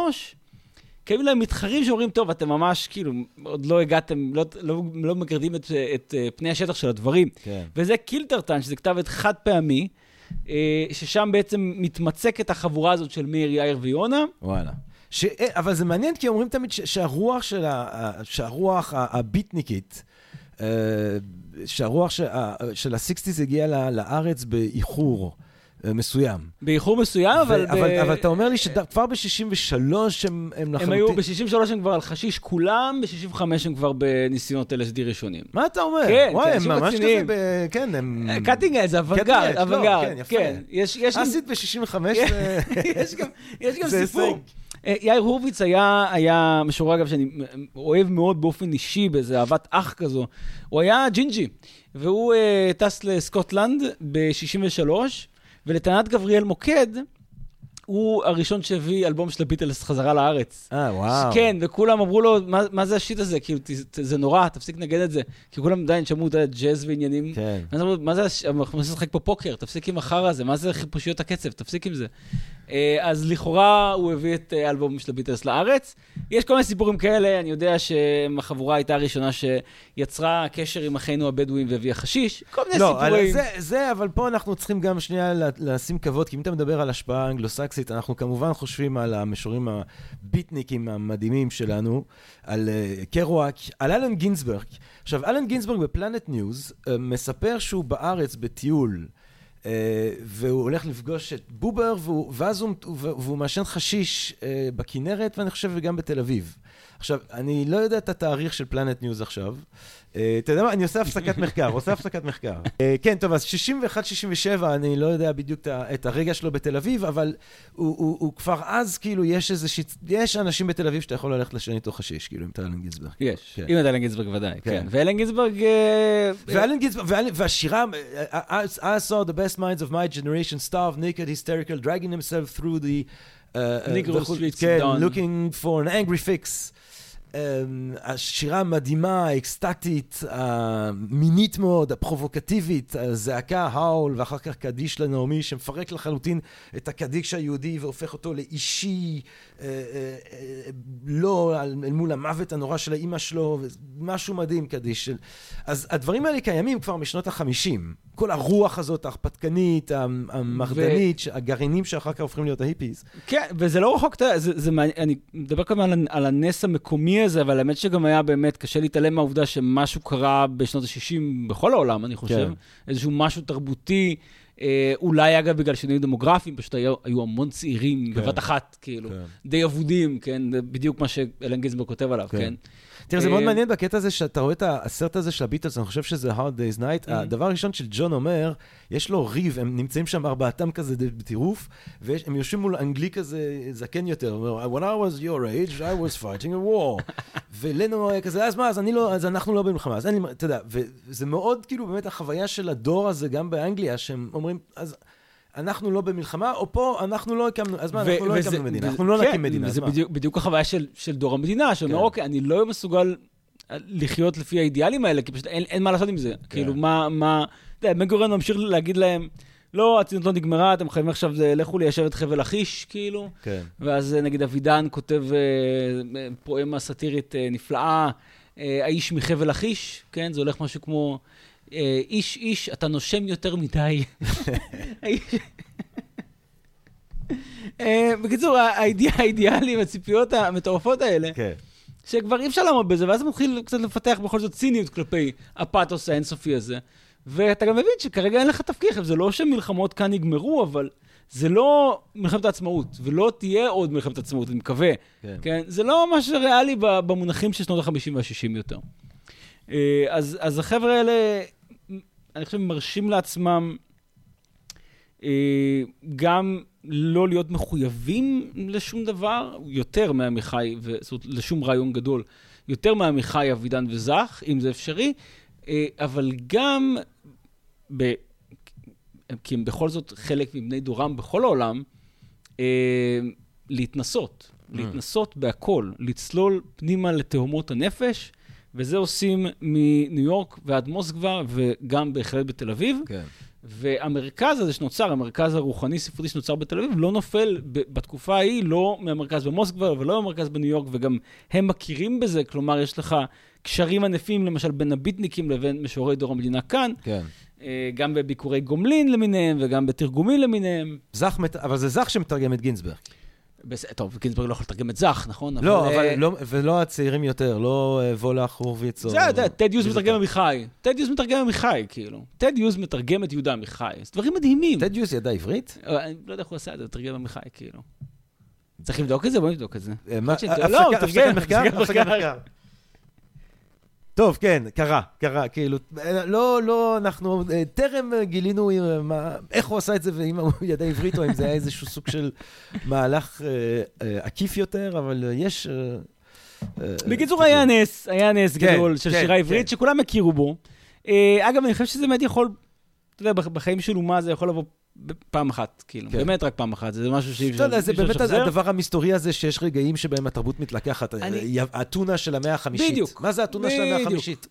Speaker 2: קיימים להם מתחרים שאומרים, טוב, אתם ממש, כאילו, עוד לא הגעתם, לא, לא, לא מגרדים את, את, את פני השטח של הדברים. כן. וזה קילטרטן, שזה כתב עת חד פעמי, אה, ששם בעצם מתמצקת החבורה הזאת של מאיר, יאיר ויונה.
Speaker 1: וואלה. ש... אה, אבל זה מעניין, כי אומרים תמיד ש... שהרוח של ה... שהרוח הביטניקית, אה, שהרוח. של הסיקסטיז הגיעה לארץ באיחור. אה, מסוים.
Speaker 2: באיחור מסוים, אבל...
Speaker 1: ב... אבל, אבל אתה אומר לי שכבר ב-63 הם, הם לחלוטין...
Speaker 2: הם היו, ב-63 הם כבר על חשיש כולם, ב-65 הם כבר בניסיונות LSD ראשונים.
Speaker 1: מה אתה אומר?
Speaker 2: כן,
Speaker 1: וואי, הם ממש כזה ב... כן, הם...
Speaker 2: cutting edge אוונגרד, אוונגרד. כן, יפה. כן,
Speaker 1: יש... יש acid ב-65 *laughs*
Speaker 2: יש גם סיפור. אה, יאיר הורוביץ היה, היה משורר, אגב, שאני אוהב מאוד באופן אישי, באיזה אהבת אח כזו. הוא היה ג'ינג'י, והוא uh, טס לסקוטלנד ב-63, ולטענת גבריאל מוקד, הוא הראשון שהביא אלבום של הביטלס חזרה לארץ.
Speaker 1: אה, וואו.
Speaker 2: כן, וכולם אמרו לו, מה, מה זה השיט הזה? כאילו, ת, ת, זה נורא, תפסיק לנגד את זה. כי כולם עדיין שמעו את הג'אז ועניינים. כן. אמרו, מה זה, אנחנו מנסים לשחק פה פוקר, תפסיק עם החרא הזה, מה זה חיפושיות הקצב, תפסיק עם זה. אה, אז לכאורה הוא הביא את אה, האלבום של הביטלס לארץ. יש כל מיני סיפורים כאלה, אני יודע שהחבורה הייתה הראשונה שיצרה קשר עם אחינו הבדואים והביאה חשיש, כל מיני לא, סיפורים.
Speaker 1: זה, זה, אבל פה אנחנו צריכים גם שנייה לשים כבוד, כי אם אתה מדבר על השפעה אנגלוסקסית, אנחנו כמובן חושבים על המשוררים הביטניקים המדהימים שלנו, על uh, קרואק, על אלן גינסברג. עכשיו, אלן גינסברג ב Planet News uh, מספר שהוא בארץ בטיול. Uh, והוא הולך לפגוש את בובר, והוא, ואז הוא, והוא מעשן חשיש uh, בכנרת, ואני חושב וגם בתל אביב. עכשיו, אני לא יודע את התאריך של Planet News עכשיו. אה, אתה יודע מה? אני עושה הפסקת מחקר, עושה הפסקת מחקר. אה, כן, טוב, אז 61-67, אני לא יודע בדיוק את הרגע שלו בתל אביב, אבל הוא כבר אז, כאילו, יש איזה שיט... יש אנשים בתל אביב שאתה יכול ללכת לשן איתו חשיש, כאילו, עם טלן גינסברג.
Speaker 2: יש, כן. עם טלן גינסברג ודאי, כן. כן. ואלן גינסברג...
Speaker 1: אה, ואלן גינסברג, והשירה, I saw the best minds of my generation starve naked, hysterical, dragging themselves through the...
Speaker 2: Negro streets כן,
Speaker 1: looking for an angry fix. אמ, השירה המדהימה, האקסטטית, המינית מאוד, הפרובוקטיבית, הזעקה, האול, ואחר כך קדיש לנעמי, שמפרק לחלוטין את הקדיש היהודי והופך אותו לאישי, אה, אה, אה, לא אל מול המוות הנורא של האימא שלו, משהו מדהים קדיש. אז הדברים האלה קיימים כבר משנות החמישים. כל הרוח הזאת, ההרפתקנית, המרדנית, ו... הגרעינים שאחר כך הופכים להיות ההיפיז.
Speaker 2: כן, וזה לא רחוק, זה, זה מעניין, אני מדבר כמובן על, על הנס המקומי הזה, אבל האמת שגם היה באמת, קשה להתעלם מהעובדה שמשהו קרה בשנות ה-60 בכל העולם, אני חושב. כן. איזשהו משהו תרבותי. אה, אולי אגב בגלל שינויים דמוגרפיים, פשוט היו, היו המון צעירים כן. בבת אחת, כאילו, כן. די אבודים, כן? בדיוק מה שאלן גיזנברג כותב עליו, כן? כן?
Speaker 1: תראה, זה מאוד אה, מעניין בקטע הזה שאתה רואה את הסרט הזה של הביטלס, אני חושב שזה hard day's night. Mm-hmm. הדבר הראשון של ג'ון אומר, יש לו ריב, הם נמצאים שם ארבעתם כזה בטירוף, והם יושבים מול אנגלי כזה זקן יותר, הוא אומר, When I was your age, I was fighting a war. *laughs* ולנו היה כזה, אז מה, אז אני לא, אז אנחנו לא במלחמה, אז אין לי, אתה יודע, וזה מאוד כאילו באמת החוויה של הדור הזה, גם באנגליה, שהם אומרים, אז... אנחנו לא במלחמה, או פה אנחנו לא הקמנו, אז מה, אנחנו לא הקמנו מדינה, אנחנו לא כן, נקים מדינה,
Speaker 2: אז מה? זה בדיוק החוויה של דור המדינה, שאומר, כן. אוקיי, אני לא מסוגל לחיות לפי האידיאלים האלה, כי פשוט אין, מה לעשות עם זה. כן. כאילו, מה, מה, אתה יודע, בן גורן ממשיך להגיד להם, לא, הציונות לא נגמרה, אתם חייבים עכשיו, לכו ליישב את חבל לכיש, כאילו.
Speaker 1: כן.
Speaker 2: ואז נגיד אבידן כותב אה, פואמה סאטירית אה, נפלאה, אה, האיש מחבל לכיש, כן? זה הולך משהו כמו, אה, איש, איש, אתה נושם יותר מדי. אה, בקיצור, האידיאלים, הציפיות המטורפות האלה,
Speaker 1: כן.
Speaker 2: שכבר אי אפשר לעמוד בזה, ואז מתחיל קצת לפתח בכל זאת ציניות כלפי הפאתוס האינסופי הזה. ואתה גם מבין שכרגע אין לך תפקיד, זה לא שמלחמות כאן נגמרו, אבל זה לא מלחמת העצמאות, ולא תהיה עוד מלחמת עצמאות, אני מקווה. כן. כן? זה לא ממש ריאלי במונחים של שנות ה-50 וה-60 יותר. אה, אז, אז החבר'ה האלה, אני חושב, מרשים לעצמם אה, גם לא להיות מחויבים לשום דבר, יותר מעמיחי, זאת אומרת, לשום רעיון גדול, יותר מעמיחי, אבידן וזך, אם זה אפשרי, אה, אבל גם, ב... כי הם בכל זאת חלק מבני דורם בכל העולם, אה, להתנסות, mm. להתנסות בהכל, לצלול פנימה לתהומות הנפש, וזה עושים מניו יורק ועד מוסקבה, וגם בהחלט בתל אביב.
Speaker 1: כן.
Speaker 2: והמרכז הזה שנוצר, המרכז הרוחני-ספרותי שנוצר בתל אביב, לא נופל בתקופה ההיא, לא מהמרכז במוסקבה ולא מהמרכז בניו יורק, וגם הם מכירים בזה, כלומר, יש לך קשרים ענפים, למשל, בין הביטניקים לבין משוררי דור המדינה כאן.
Speaker 1: כן.
Speaker 2: אה, גם בביקורי גומלין למיניהם וגם בתרגומים למיניהם.
Speaker 1: זך, אבל זה זך שמתרגם את גינזברג.
Speaker 2: בס... טוב, גינזברג לא יכול לתרגם את זך, נכון?
Speaker 1: לא, אבל, אבל uh... לא, ולא הצעירים יותר, לא uh, וולך, הורוביץ או...
Speaker 2: זה, אתה יודע, טד יוז מתרגם עמיחי. טד יוז מתרגם עמיחי, כאילו. טד יוז מתרגם את יהודה עמיחי. זה דברים מדהימים.
Speaker 1: טד יוז ידע עברית?
Speaker 2: אני לא יודע איך הוא עשה את זה, מתרגם עמיחי, כאילו. צריך לבדוק את זה? בוא נבדוק את זה.
Speaker 1: מה? לא, הפסקת מחקר? הפסקת מחקר. טוב, כן, קרה, קרה, כאילו, לא, לא, אנחנו אה, טרם גילינו אה, מה, איך הוא עשה את זה, ואם הוא ידע עברית, או אם זה היה איזשהו סוג של מהלך אה, אה, עקיף יותר, אבל יש... אה,
Speaker 2: אה בקיצור, היה נס, היה נס כן, גדול של כן, שירה עברית, כן. שכולם הכירו בו. אה, אגב, אני חושב שזה באמת יכול, אתה יודע, בחיים של אומה זה יכול לבוא פעם אחת, כאילו, כן. באמת רק פעם אחת, זה משהו שאי אפשר
Speaker 1: לשחזר. זה באמת הדבר המסתורי הזה שיש רגעים שבהם התרבות מתלקחת, אני... האתונה של המאה החמישית.
Speaker 2: בדיוק.
Speaker 1: מה זה האתונה של המאה החמישית?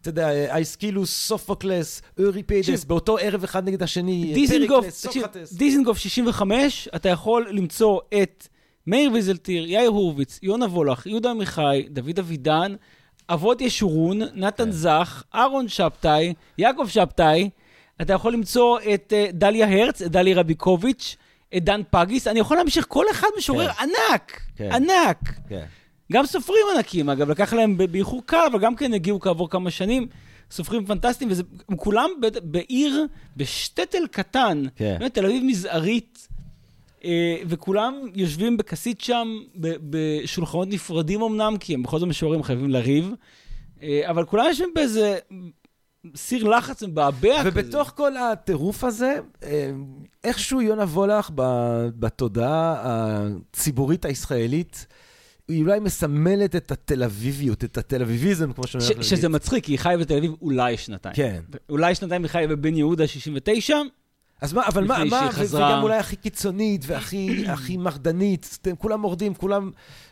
Speaker 1: אתה יודע, אייסקילוס, סופוקלס, אוריפיידס, באותו ערב אחד נגד השני, פריקלס, סוקרטס.
Speaker 2: דיזנגוף 65, אתה יכול למצוא את מאיר ויזלטיר, יאיר הורוביץ, יונה וולך, יהודה עמיחי, דוד אבידן, אבות ישורון, נתן כן. זך, אהרון שבתאי, יעקב שבתאי, אתה יכול למצוא את uh, דליה הרץ, את דליה רביקוביץ', את דן פגיס, אני יכול להמשיך כל אחד משורר כן. ענק, כן. ענק.
Speaker 1: כן.
Speaker 2: גם סופרים ענקים, אגב, לקח להם באיחור קל, אבל גם כן הגיעו כעבור כמה שנים. סופרים פנטסטיים, והם כולם בעיר, בשטטל קטן, כן. באמת, תל אביב מזערית, אה, וכולם יושבים בכסית שם, בשולחנות נפרדים אמנם, כי הם בכל זאת משוררים חייבים לריב, אה, אבל כולם יושבים באיזה סיר לחץ מבעבע
Speaker 1: כזה. ובתוך כל הטירוף הזה, אה, איכשהו יונה וולך בתודעה הציבורית הישראלית, היא אולי מסמלת את התל אביביות, את התל אביביזם, כמו שאני
Speaker 2: להגיד. שזה מצחיק, כי היא חיה בתל אביב אולי שנתיים.
Speaker 1: כן.
Speaker 2: אולי שנתיים היא חיה בבן יהודה 69.
Speaker 1: אז מה, אבל מה, מה, חזרה... וגם אולי הכי קיצונית והכי הכי מרדנית, אתם כולם מורדים, כולם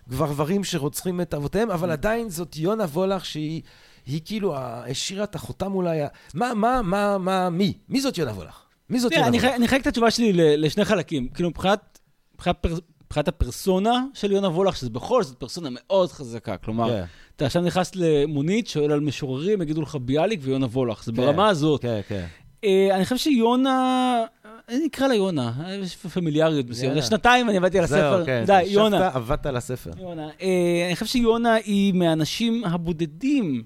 Speaker 1: גברברים שרוצחים את אבותיהם, אבל עדיין זאת יונה וולך שהיא... היא כאילו השאירה את החותם אולי... מה, מה, מה, מה, מי? מי זאת יונה וולך? מי זאת יונה וולך?
Speaker 2: אני אחלק את התשובה שלי לשני חלקים. כאילו, מבחינת הפרסונה של יונה וולך, שזה בכל זאת פרסונה מאוד חזקה. כלומר, כן. אתה עכשיו נכנס למונית, שואל על משוררים, יגידו לך ביאליק ויונה וולך. זה כן, ברמה הזאת.
Speaker 1: כן, כן.
Speaker 2: אה, אני חושב שיונה... אני אקרא לה יונה, יש פמיליאריות מסוימת. שנתיים אני עבדתי על הספר. זהו, כן. די, יונה.
Speaker 1: עבדת על הספר.
Speaker 2: יונה. אה, אני חושב שיונה היא מהאנשים הבודדים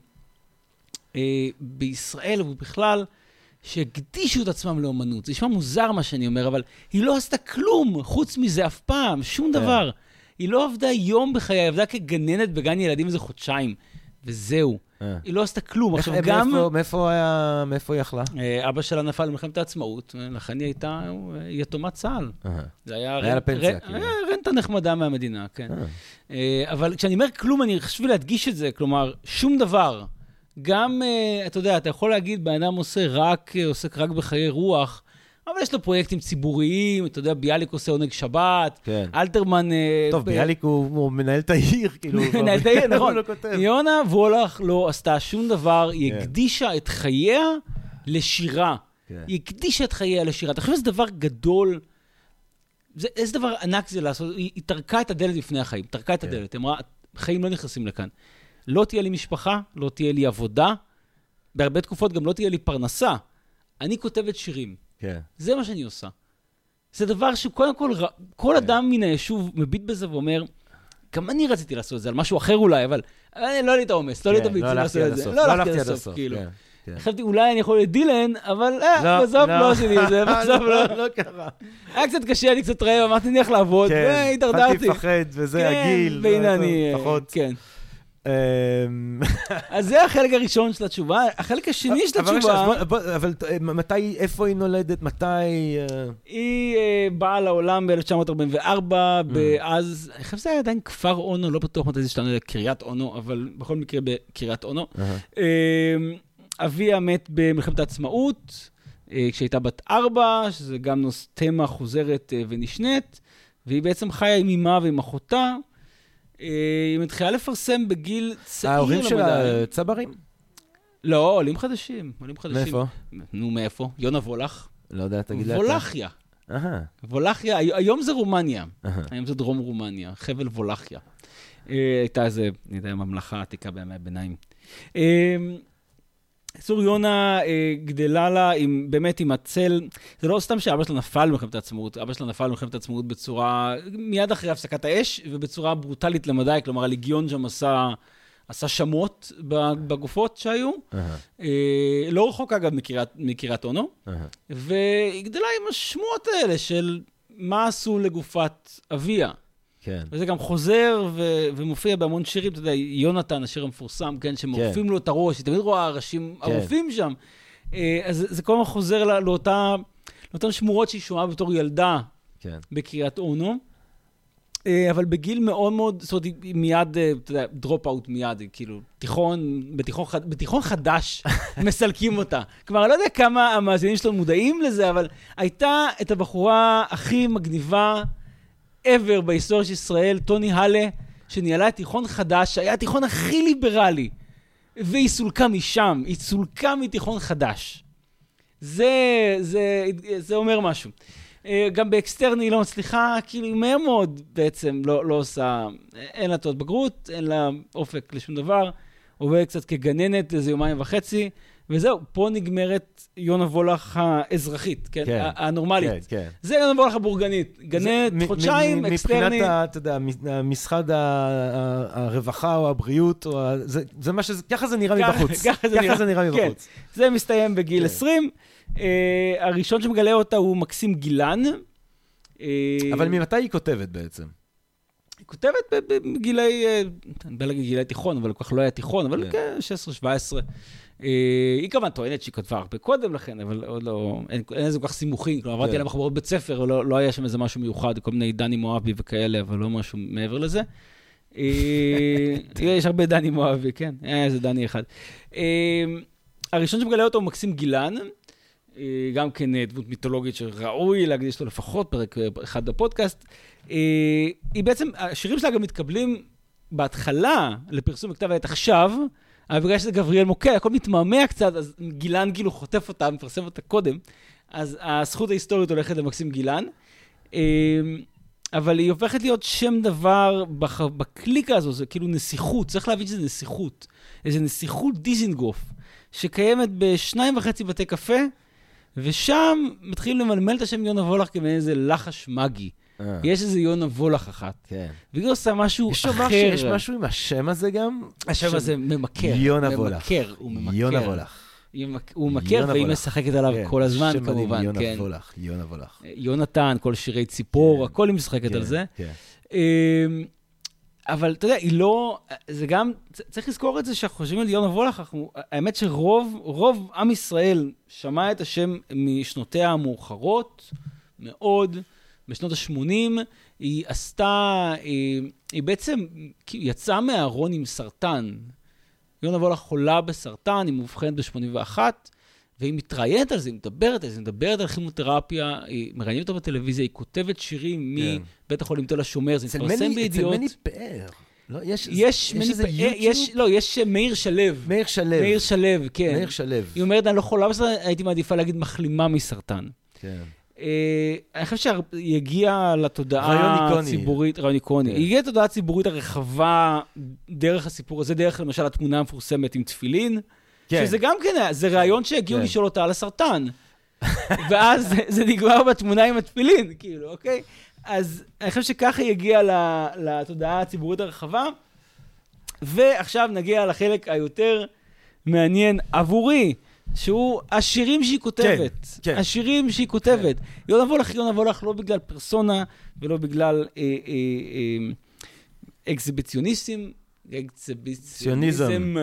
Speaker 2: אה, בישראל ובכלל, שהקדישו את עצמם לאומנות. זה נשמע מוזר מה שאני אומר, אבל היא לא עשתה כלום חוץ מזה אף פעם, שום כן. דבר. היא לא עבדה יום בחיי, היא עבדה כגננת בגן ילדים איזה חודשיים, וזהו. אה. היא לא עשתה כלום. עכשיו גם...
Speaker 1: מאיפה היה, מאיפה היא יכלה?
Speaker 2: אה, אבא שלה נפל במלחמת העצמאות, לכן היא הייתה יתומת צה"ל.
Speaker 1: זה היה... היה לה פנסיה,
Speaker 2: כאילו. היה רנטה נחמדה מהמדינה, כן. אבל כשאני אומר כלום, אני חשוב להדגיש את זה, כלומר, שום דבר. גם, uh, אתה יודע, אתה יכול להגיד, בן אדם עושה רק, uh, עוסק רק בחיי רוח, אבל יש לו פרויקטים ציבוריים, אתה יודע, ביאליק עושה עונג שבת,
Speaker 1: כן.
Speaker 2: אלתרמן... אה,
Speaker 1: טוב, ביאליק הוא מנהל את העיר, *laughs* כאילו.
Speaker 2: מנהל את העיר, נכון. יונה וולך לא עשתה שום דבר, היא כן. הקדישה את חייה לשירה. כן. היא הקדישה את חייה לשירה. אתה חושב שזה דבר גדול? זה, איזה דבר ענק זה לעשות? היא, היא טרקה את הדלת בפני החיים, טרקה את כן. הדלת. היא אמרה, חיים לא נכנסים לכאן. לא תהיה לי משפחה, לא תהיה לי עבודה, בהרבה תקופות גם לא תהיה לי פרנסה. אני כותבת שירים.
Speaker 1: כן.
Speaker 2: זה מה שאני עושה. זה דבר שקודם כל, כל כן. אדם מן היישוב מביט בזה ואומר, גם אני רציתי לעשות את זה, על משהו אחר אולי, אבל אני, לא היה לי את העומס, לא היה לי את
Speaker 1: הביצים
Speaker 2: לא
Speaker 1: לעשות את זה. לא הלכתי עד הסוף, כאילו. כן.
Speaker 2: כן. חשבתי, אולי אני יכול לדילן, אבל אה, לא, בסוף לא עשיתי את זה, *laughs* בסוף לא.
Speaker 1: לא קרה.
Speaker 2: היה קצת קשה, אני קצת רעב, אמרתי, הולך לעבוד, והתדרדרתי.
Speaker 1: כן, התחלתי לפחד, וזה הגיל.
Speaker 2: והנה אני,
Speaker 1: פחות.
Speaker 2: כן. אמ, אז זה החלק הראשון של התשובה. החלק השני של התשובה...
Speaker 1: אבל מתי, איפה היא נולדת? מתי... אה?
Speaker 2: היא אה, באה לעולם ב-1944, mm. אז, אני חושב שזה היה עדיין כפר אונו, לא בטוח מתי זה השתנה לקריית אונו, אבל בכל מקרה בקריית אונו. אמ, אביה מת במלחמת העצמאות, אה, כשהייתה בת ארבע, שזה גם תמה חוזרת ונשנית, והיא בעצם חיה עם אמה ועם אחותה. אה, היא מתחילה לפרסם בגיל צעיר
Speaker 1: ההורים שלה צברים?
Speaker 2: לא, עולים חדשים, עולים חדשים.
Speaker 1: מאיפה?
Speaker 2: נו, מאיפה? יונה וולך.
Speaker 1: לא יודע, תגיד לי.
Speaker 2: וולחיה. וולחיה, היום זה רומניה. היום זה דרום רומניה, חבל וולחיה. אה, הייתה איזה, אני יודע, ממלכה עתיקה בימי הביניים. צור יונה אה, גדלה לה עם, באמת עם הצל, זה לא סתם שאבא שלה נפל במלחמת העצמאות, אבא שלה נפל במלחמת העצמאות בצורה, מיד אחרי הפסקת האש, ובצורה ברוטלית למדי, כלומר הליגיון שם עשה, עשה שמות בגופות שהיו, uh-huh. אה, לא רחוק אגב מקריית אונו, uh-huh. והיא גדלה עם השמועות האלה של מה עשו לגופת אביה.
Speaker 1: כן.
Speaker 2: וזה גם חוזר ו- ומופיע בהמון שירים, אתה יודע, יונתן, השיר המפורסם, כן, שמורפים כן. לו את הראש, היא תמיד רואה ראשים כן. ערופים שם. אה, אז זה כל הזמן חוזר לא, לאותה, לאותן שמורות שהיא שומעה בתור ילדה כן. בקריית אונו. אה, אבל בגיל מאוד מאוד, זאת אומרת, היא מיד, אה, אתה יודע, דרופ אאוט מיד, כאילו, תיכון, בתיכון, בתיכון חדש *laughs* מסלקים אותה. כלומר, אני לא יודע כמה המאזינים שלנו מודעים לזה, אבל הייתה את הבחורה הכי מגניבה ever בהיסטוריה של ישראל, טוני הלה, שניהלה את תיכון חדש, שהיה התיכון הכי ליברלי, והיא סולקה משם, היא סולקה מתיכון חדש. זה, זה, זה אומר משהו. אה, גם באקסטרני היא לא מצליחה, כאילו היא מהר מאוד בעצם לא, לא עושה, אין לה תעודת בגרות, אין לה אופק לשום דבר, עובדת קצת כגננת איזה יומיים וחצי. וזהו, פה נגמרת יונה וולך האזרחית, כן? כן הנורמלית. כן, כן. זה יונה וולך הבורגנית. גננת, חודשיים, אקסטרני.
Speaker 1: מבחינת, אתה יודע, משרד הרווחה או הבריאות, או ה... זה, זה מה שזה, ככה זה נראה מבחוץ. ככה זה נראה, זה נראה כן. מבחוץ.
Speaker 2: כן. זה מסתיים בגיל כן. 20. Uh, הראשון שמגלה אותה הוא מקסים גילן.
Speaker 1: Uh, אבל ממתי היא כותבת בעצם?
Speaker 2: היא כותבת בגילי, אה, אני בא להגיד גילי תיכון, אבל כל כך לא היה תיכון, אבל כן, 16-17. אה, היא כמובן טוענת שהיא כתבה הרבה קודם לכן, אבל עוד לא, אין, אין איזה כל כך סימוכים. כלומר, עברתי כן. עליה בחברות בית ספר, ולא לא היה שם איזה משהו מיוחד, כל מיני דני מואבי וכאלה, אבל לא משהו מעבר לזה. אה, *laughs* יש הרבה דני מואבי, כן, היה איזה דני אחד. אה, הראשון שמגלה אותו הוא מקסים גילן, גם כן דמות מיתולוגית שראוי להקדיש לו לפחות פרק אחד בפודקאסט. היא בעצם, השירים שלה גם מתקבלים בהתחלה לפרסום בכתב העת עכשיו, אבל בגלל שזה גבריאל מוקד, הכל מתמהמה קצת, אז גילן כאילו חוטף אותה, מפרסם אותה קודם, אז הזכות ההיסטורית הולכת למקסים גילן. אמ, אבל היא הופכת להיות שם דבר בח... בקליקה הזו, זה כאילו נסיכות, צריך להבין שזה נסיכות. איזה נסיכות דיזינגוף, שקיימת בשניים וחצי בתי קפה, ושם מתחילים למלמל את השם יונה וולך כמעין איזה לחש מגי. אה. יש איזה יונה וולך אחת.
Speaker 1: כן.
Speaker 2: והיא עושה משהו אחר.
Speaker 1: יש משהו עם השם הזה גם?
Speaker 2: השם הזה ממכר.
Speaker 1: יונה וולך.
Speaker 2: ממכר, הוא ממכר.
Speaker 1: יונה וולך.
Speaker 2: הוא מכר, והיא משחקת עליו כן, כל הזמן, כמובן.
Speaker 1: שם מדהים, יונה וולך, יונה וולך.
Speaker 2: יונתן, כל שירי ציפור, כן. הכל היא משחקת על זה. אמ, אבל אתה יודע, היא לא, זה גם, צריך לזכור את זה שאנחנו חושבים על יונה וולך, האמת שרוב, רוב עם ישראל שמע את השם משנותיה המאוחרות מאוד. בשנות ה-80, היא עשתה, היא, אה, היא בעצם יצאה מהארון עם סרטן. יונה וולך חולה בסרטן, היא מאובחנת ב-81, והיא מתראיינת על זה, היא מדברת על זה, היא מדברת על כימותרפיה, היא מראיינת אותה בטלוויזיה, היא כותבת שירים כן. מבית החולים תל השומר, זה מתפרסם בידיעות.
Speaker 1: אצל מני פאר. לא, יש,
Speaker 2: יש, יש איזה יוטיוב? יש, לא, יש מאיר שלו.
Speaker 1: מאיר שלו.
Speaker 2: מאיר שלו, כן.
Speaker 1: מאיר שלו.
Speaker 2: היא אומרת, אני לא חולה בסרטן, הייתי מעדיפה להגיד מחלימה מסרטן.
Speaker 1: כן.
Speaker 2: אה, אני חושב שהיא הגיעה לתודעה הציבורית, רעיון איקוני. כן. היא הגיעה לתודעה הציבורית הרחבה דרך הסיפור הזה, דרך למשל התמונה המפורסמת עם תפילין, כן. שזה גם כן, זה רעיון שהגיעו כן. לשאול אותה על הסרטן. ואז זה, זה נגמר בתמונה עם התפילין, כאילו, אוקיי? אז אני חושב שככה היא הגיעה לתודעה הציבורית הרחבה. ועכשיו נגיע לחלק היותר מעניין עבורי. שהוא השירים שהיא כותבת. כן, כן. השירים שהיא כותבת. כן. יונה וולך, יונה וולך לא בגלל פרסונה ולא בגלל אה, אה, אה, אקזיביציוניסטים, אקזיביציוניזם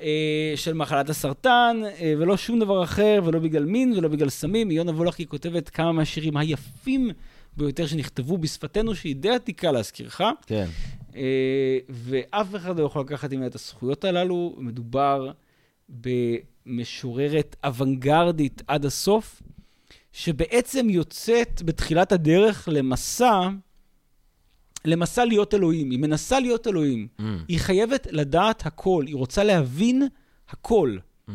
Speaker 2: אה, של מחלת הסרטן, אה, ולא שום דבר אחר, ולא בגלל מין ולא בגלל סמים. יונה וולך היא כותבת כמה מהשירים היפים ביותר שנכתבו בשפתנו, שהיא די עתיקה להזכירך.
Speaker 1: כן.
Speaker 2: אה, ואף אחד לא יכול לקחת ממנה את הזכויות הללו. מדובר ב... משוררת אוונגרדית עד הסוף, שבעצם יוצאת בתחילת הדרך למסע, למסע להיות אלוהים. היא מנסה להיות אלוהים. Mm. היא חייבת לדעת הכל, היא רוצה להבין הכל. Mm.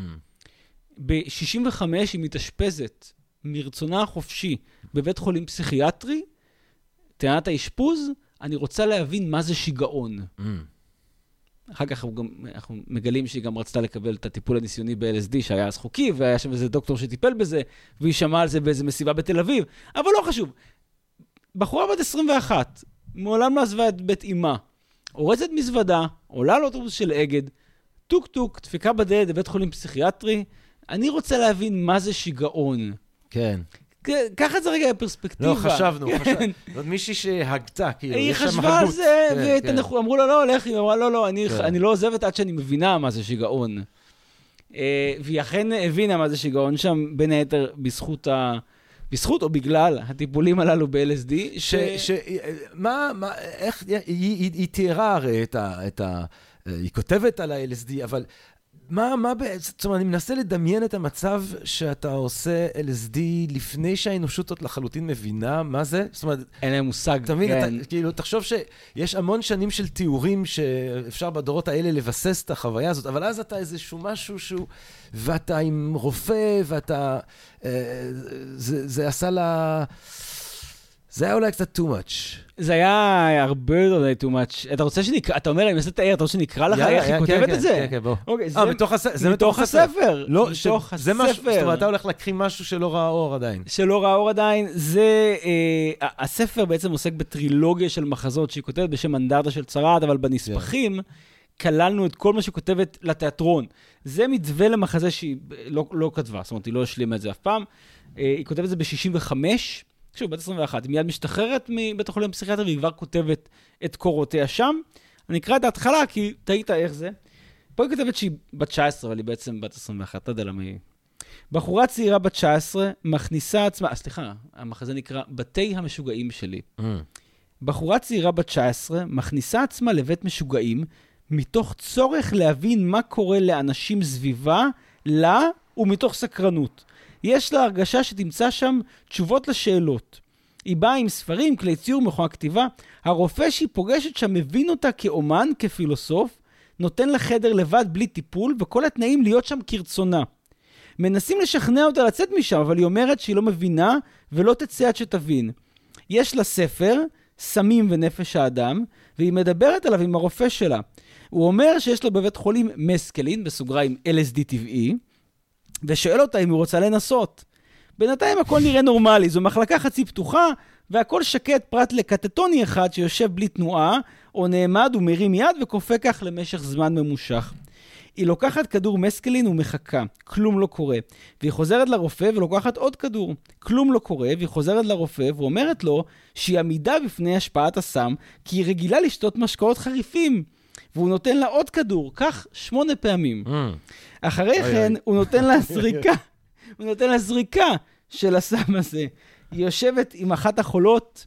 Speaker 2: ב-65 היא מתאשפזת מרצונה החופשי בבית חולים פסיכיאטרי, טענת האשפוז, אני רוצה להבין מה זה שיגעון. Mm. אחר כך גם, אנחנו מגלים שהיא גם רצתה לקבל את הטיפול הניסיוני ב-LSD, שהיה אז חוקי, והיה שם איזה דוקטור שטיפל בזה, והיא שמעה על זה באיזה מסיבה בתל אביב. אבל לא חשוב. בחורה בת 21, מעולם לא עזבה את בית אמה, אורזת מזוודה, עולה לאוטובוס של אגד, טוק טוק, דפקה בדלת בבית חולים פסיכיאטרי, אני רוצה להבין מה זה שיגעון.
Speaker 1: כן.
Speaker 2: קח את זה רגע בפרספקטיבה.
Speaker 1: לא, חשבנו, חשבנו. זאת מישהי שהגתה, כאילו,
Speaker 2: היא חשבה על זה, כן, כן. אמרו לה, לא, לכי, היא אמרה, לא, לא, כן. אני לא עוזבת עד שאני מבינה מה זה שיגעון. אה, והיא אכן הבינה מה זה שיגעון שם, בין היתר בזכות ה... בזכות או בגלל הטיפולים הללו ב-LSD,
Speaker 1: ש... ש... מה, מה, איך, היא, היא תיארה הרי את ה... היא כותבת על ה-LSD, אבל מה, מה בעצם, זאת אומרת, אני מנסה לדמיין את המצב שאתה עושה LSD לפני שהאנושות עוד לחלוטין מבינה מה זה. זאת אומרת...
Speaker 2: אין להם מושג,
Speaker 1: אתה מבין, כן. אתה, כאילו, תחשוב שיש המון שנים של תיאורים שאפשר בדורות האלה לבסס את החוויה הזאת, אבל אז אתה איזשהו משהו שהוא... ואתה עם רופא, ואתה... אה, זה, זה עשה לה... זה היה אולי קצת too much.
Speaker 2: זה היה הרבה יותר too much. אתה רוצה שנקרא, אתה אומר, אני מנסה לתאר, אתה רוצה שנקרא לך איך היא כותבת את זה?
Speaker 1: כן, כן, בוא. אוקיי, אה, זה מתוך הספר. לא, מתוך הספר. זאת אומרת, אתה הולך להקריא משהו שלא ראה אור עדיין.
Speaker 2: שלא ראה אור עדיין. זה, אה, הספר בעצם עוסק בטרילוגיה של מחזות שהיא כותבת בשם אנדרטה של צרעת, אבל בנספחים... כללנו את כל מה שהיא כותבת לתיאטרון. זה מתווה למחזה שהיא לא, לא כתבה, זאת אומרת, היא לא השלימה את זה אף פעם. אה, היא כותבת את זה ב-65, שוב, בת 21, היא מיד משתחררת מבית החולים הפסיכיאטרי והיא כבר כותבת את קורותיה שם. אני אקרא את ההתחלה, כי תהית איך זה. פה היא כותבת שהיא בת 19, אבל היא בעצם בת 21, אתה יודע למה היא... בחורה צעירה בת 19 מכניסה עצמה, אה, סליחה, המחזה נקרא בתי המשוגעים שלי. Mm. בחורה צעירה בת 19 מכניסה עצמה לבית משוגעים מתוך צורך להבין מה קורה לאנשים סביבה, לה ומתוך סקרנות. יש לה הרגשה שתמצא שם תשובות לשאלות. היא באה עם ספרים, כלי ציור, מכון כתיבה. הרופא שהיא פוגשת שם מבין אותה כאומן, כפילוסוף, נותן לה חדר לבד בלי טיפול, וכל התנאים להיות שם כרצונה. מנסים לשכנע אותה לצאת משם, אבל היא אומרת שהיא לא מבינה ולא תצא עד שתבין. יש לה ספר, סמים ונפש האדם, והיא מדברת עליו עם הרופא שלה. הוא אומר שיש לו בבית חולים מסקלין, בסוגריים LSD טבעי, ושואל אותה אם היא רוצה לנסות. בינתיים הכל נראה נורמלי, זו מחלקה חצי פתוחה, והכל שקט פרט לקטטוני אחד שיושב בלי תנועה, או נעמד ומרים יד וכופה כך למשך זמן ממושך. היא לוקחת כדור מסקלין ומחכה, כלום לא קורה. והיא חוזרת לרופא ולוקחת עוד כדור, כלום לא קורה, והיא חוזרת לרופא ואומרת לו שהיא עמידה בפני השפעת הסם, כי היא רגילה לשתות משקאות חריפים. והוא נותן לה עוד כדור, כך שמונה פעמים. Mm. אחרי כן, הוא נותן לה *laughs* זריקה, הוא נותן לה זריקה של הסם הזה. היא יושבת עם אחת החולות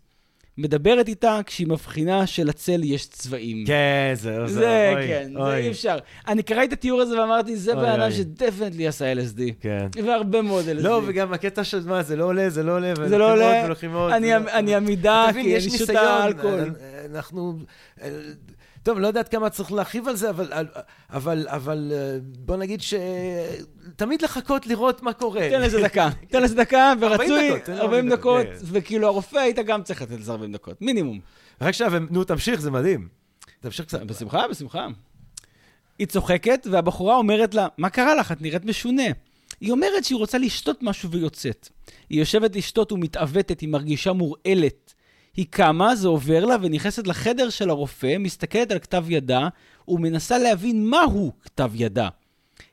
Speaker 2: מדברת איתה כשהיא מבחינה שלצל יש צבעים.
Speaker 1: כן, זה, זה,
Speaker 2: זה אוי, כן, אוי. זה אי אפשר. אני קראתי את התיאור הזה ואמרתי, זה בן אדם שדפנטלי עשה LSD.
Speaker 1: כן.
Speaker 2: והרבה מאוד LSD.
Speaker 1: לא, וגם הקטע של מה, זה לא עולה, זה לא עולה,
Speaker 2: זה לא עולה, אני, לא- אני עמידה, כי אני שותה אלכוהול.
Speaker 1: אנחנו... טוב, לא יודעת כמה צריך להרחיב על זה, אבל, אבל, אבל אה, בוא נגיד שתמיד לחכות לראות מה קורה.
Speaker 2: תן לזה דקה, תן לזה דקה, *laughs* ורצוי 40 דקות, כן. וכאילו הרופא היית גם צריך לתת לזה 40 דקות, מינימום.
Speaker 1: רק עכשיו, נו, תמשיך, זה מדהים. תמשיך קצת.
Speaker 2: בשמחה, בשמחה. היא צוחקת, והבחורה אומרת לה, מה קרה לך? את נראית משונה. היא אומרת שהיא רוצה לשתות משהו ויוצאת. היא יושבת לשתות ומתעוותת, היא מרגישה מורעלת. היא קמה, זה עובר לה, ונכנסת לחדר של הרופא, מסתכלת על כתב ידה, ומנסה להבין מהו כתב ידה.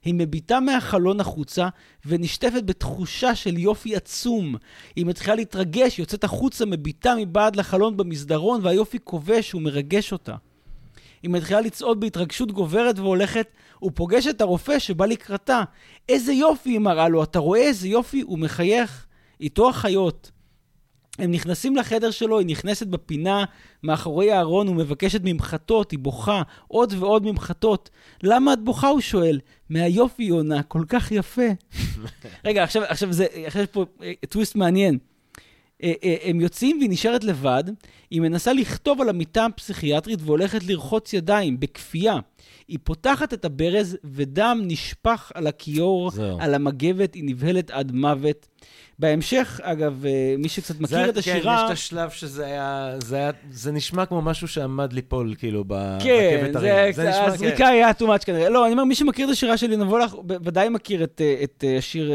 Speaker 2: היא מביטה מהחלון החוצה, ונשטפת בתחושה של יופי עצום. היא מתחילה להתרגש, יוצאת החוצה, מביטה מבעד לחלון במסדרון, והיופי כובש ומרגש אותה. היא מתחילה לצעוד בהתרגשות גוברת והולכת, ופוגשת את הרופא שבא לקראתה. איזה יופי, היא מראה לו, אתה רואה איזה יופי? הוא מחייך. איתו החיות. הם נכנסים לחדר שלו, היא נכנסת בפינה מאחורי הארון ומבקשת ממחטות, היא בוכה עוד ועוד ממחטות. למה את בוכה? הוא שואל. מהיופי, יונה, כל כך יפה. *laughs* רגע, עכשיו, עכשיו, זה, עכשיו יש פה אה, טוויסט מעניין. אה, אה, הם יוצאים והיא נשארת לבד, היא מנסה לכתוב על המיטה הפסיכיאטרית והולכת לרחוץ ידיים, בכפייה. היא פותחת את הברז ודם נשפך על הכיור, על המגבת, היא נבהלת עד מוות. בהמשך, אגב, אה, מי שקצת מכיר זה, את השירה...
Speaker 1: כן, יש את השלב שזה היה, זה היה, זה נשמע כמו משהו שעמד ליפול, כאילו, ברכבת כן, הרים.
Speaker 2: זה, זה נשמע, הזריקה כן. היה too much כנראה. לא, אני אומר, מי שמכיר את השירה שלי, נבוא לך, ודאי מכיר את, אה, את אה, השיר...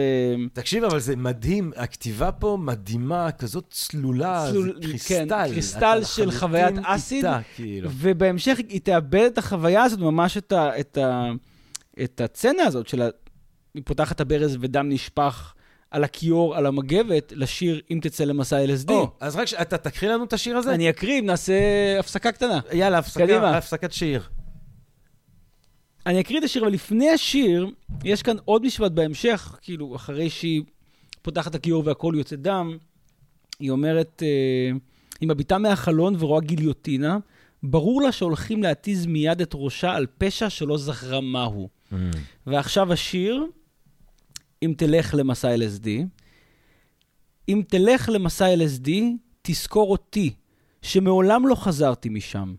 Speaker 1: תקשיב, אבל זה מדהים, הכתיבה פה מדהימה, כזאת צלולה, צלול, זה קריסטל. כן,
Speaker 2: קריסטל של חוויית אסיד, איתה, כאילו. ובהמשך היא תאבד את החוויה הזאת, ממש את, ה, את, ה, את הצצנה הזאת של ה... היא פותחת את הברז ודם נשפך. על הכיור, על המגבת, לשיר אם תצא למסע LSD. או,
Speaker 1: אז רק, אתה תקריא לנו את השיר הזה?
Speaker 2: אני אקריא, נעשה הפסקה קטנה.
Speaker 1: יאללה, הפסקה, קדימה. הפסקת שיר.
Speaker 2: אני אקריא את השיר, אבל לפני השיר, יש כאן עוד משפט בהמשך, כאילו, אחרי שהיא פותחת את הכיור והכל יוצא דם, היא אומרת, אה, היא מביטה מהחלון ורואה גיליוטינה, ברור לה שהולכים להתיז מיד את ראשה על פשע שלא זכרה מהו. Mm. ועכשיו השיר, אם תלך למסע LSD. אם תלך למסע LSD, תזכור אותי, שמעולם לא חזרתי משם.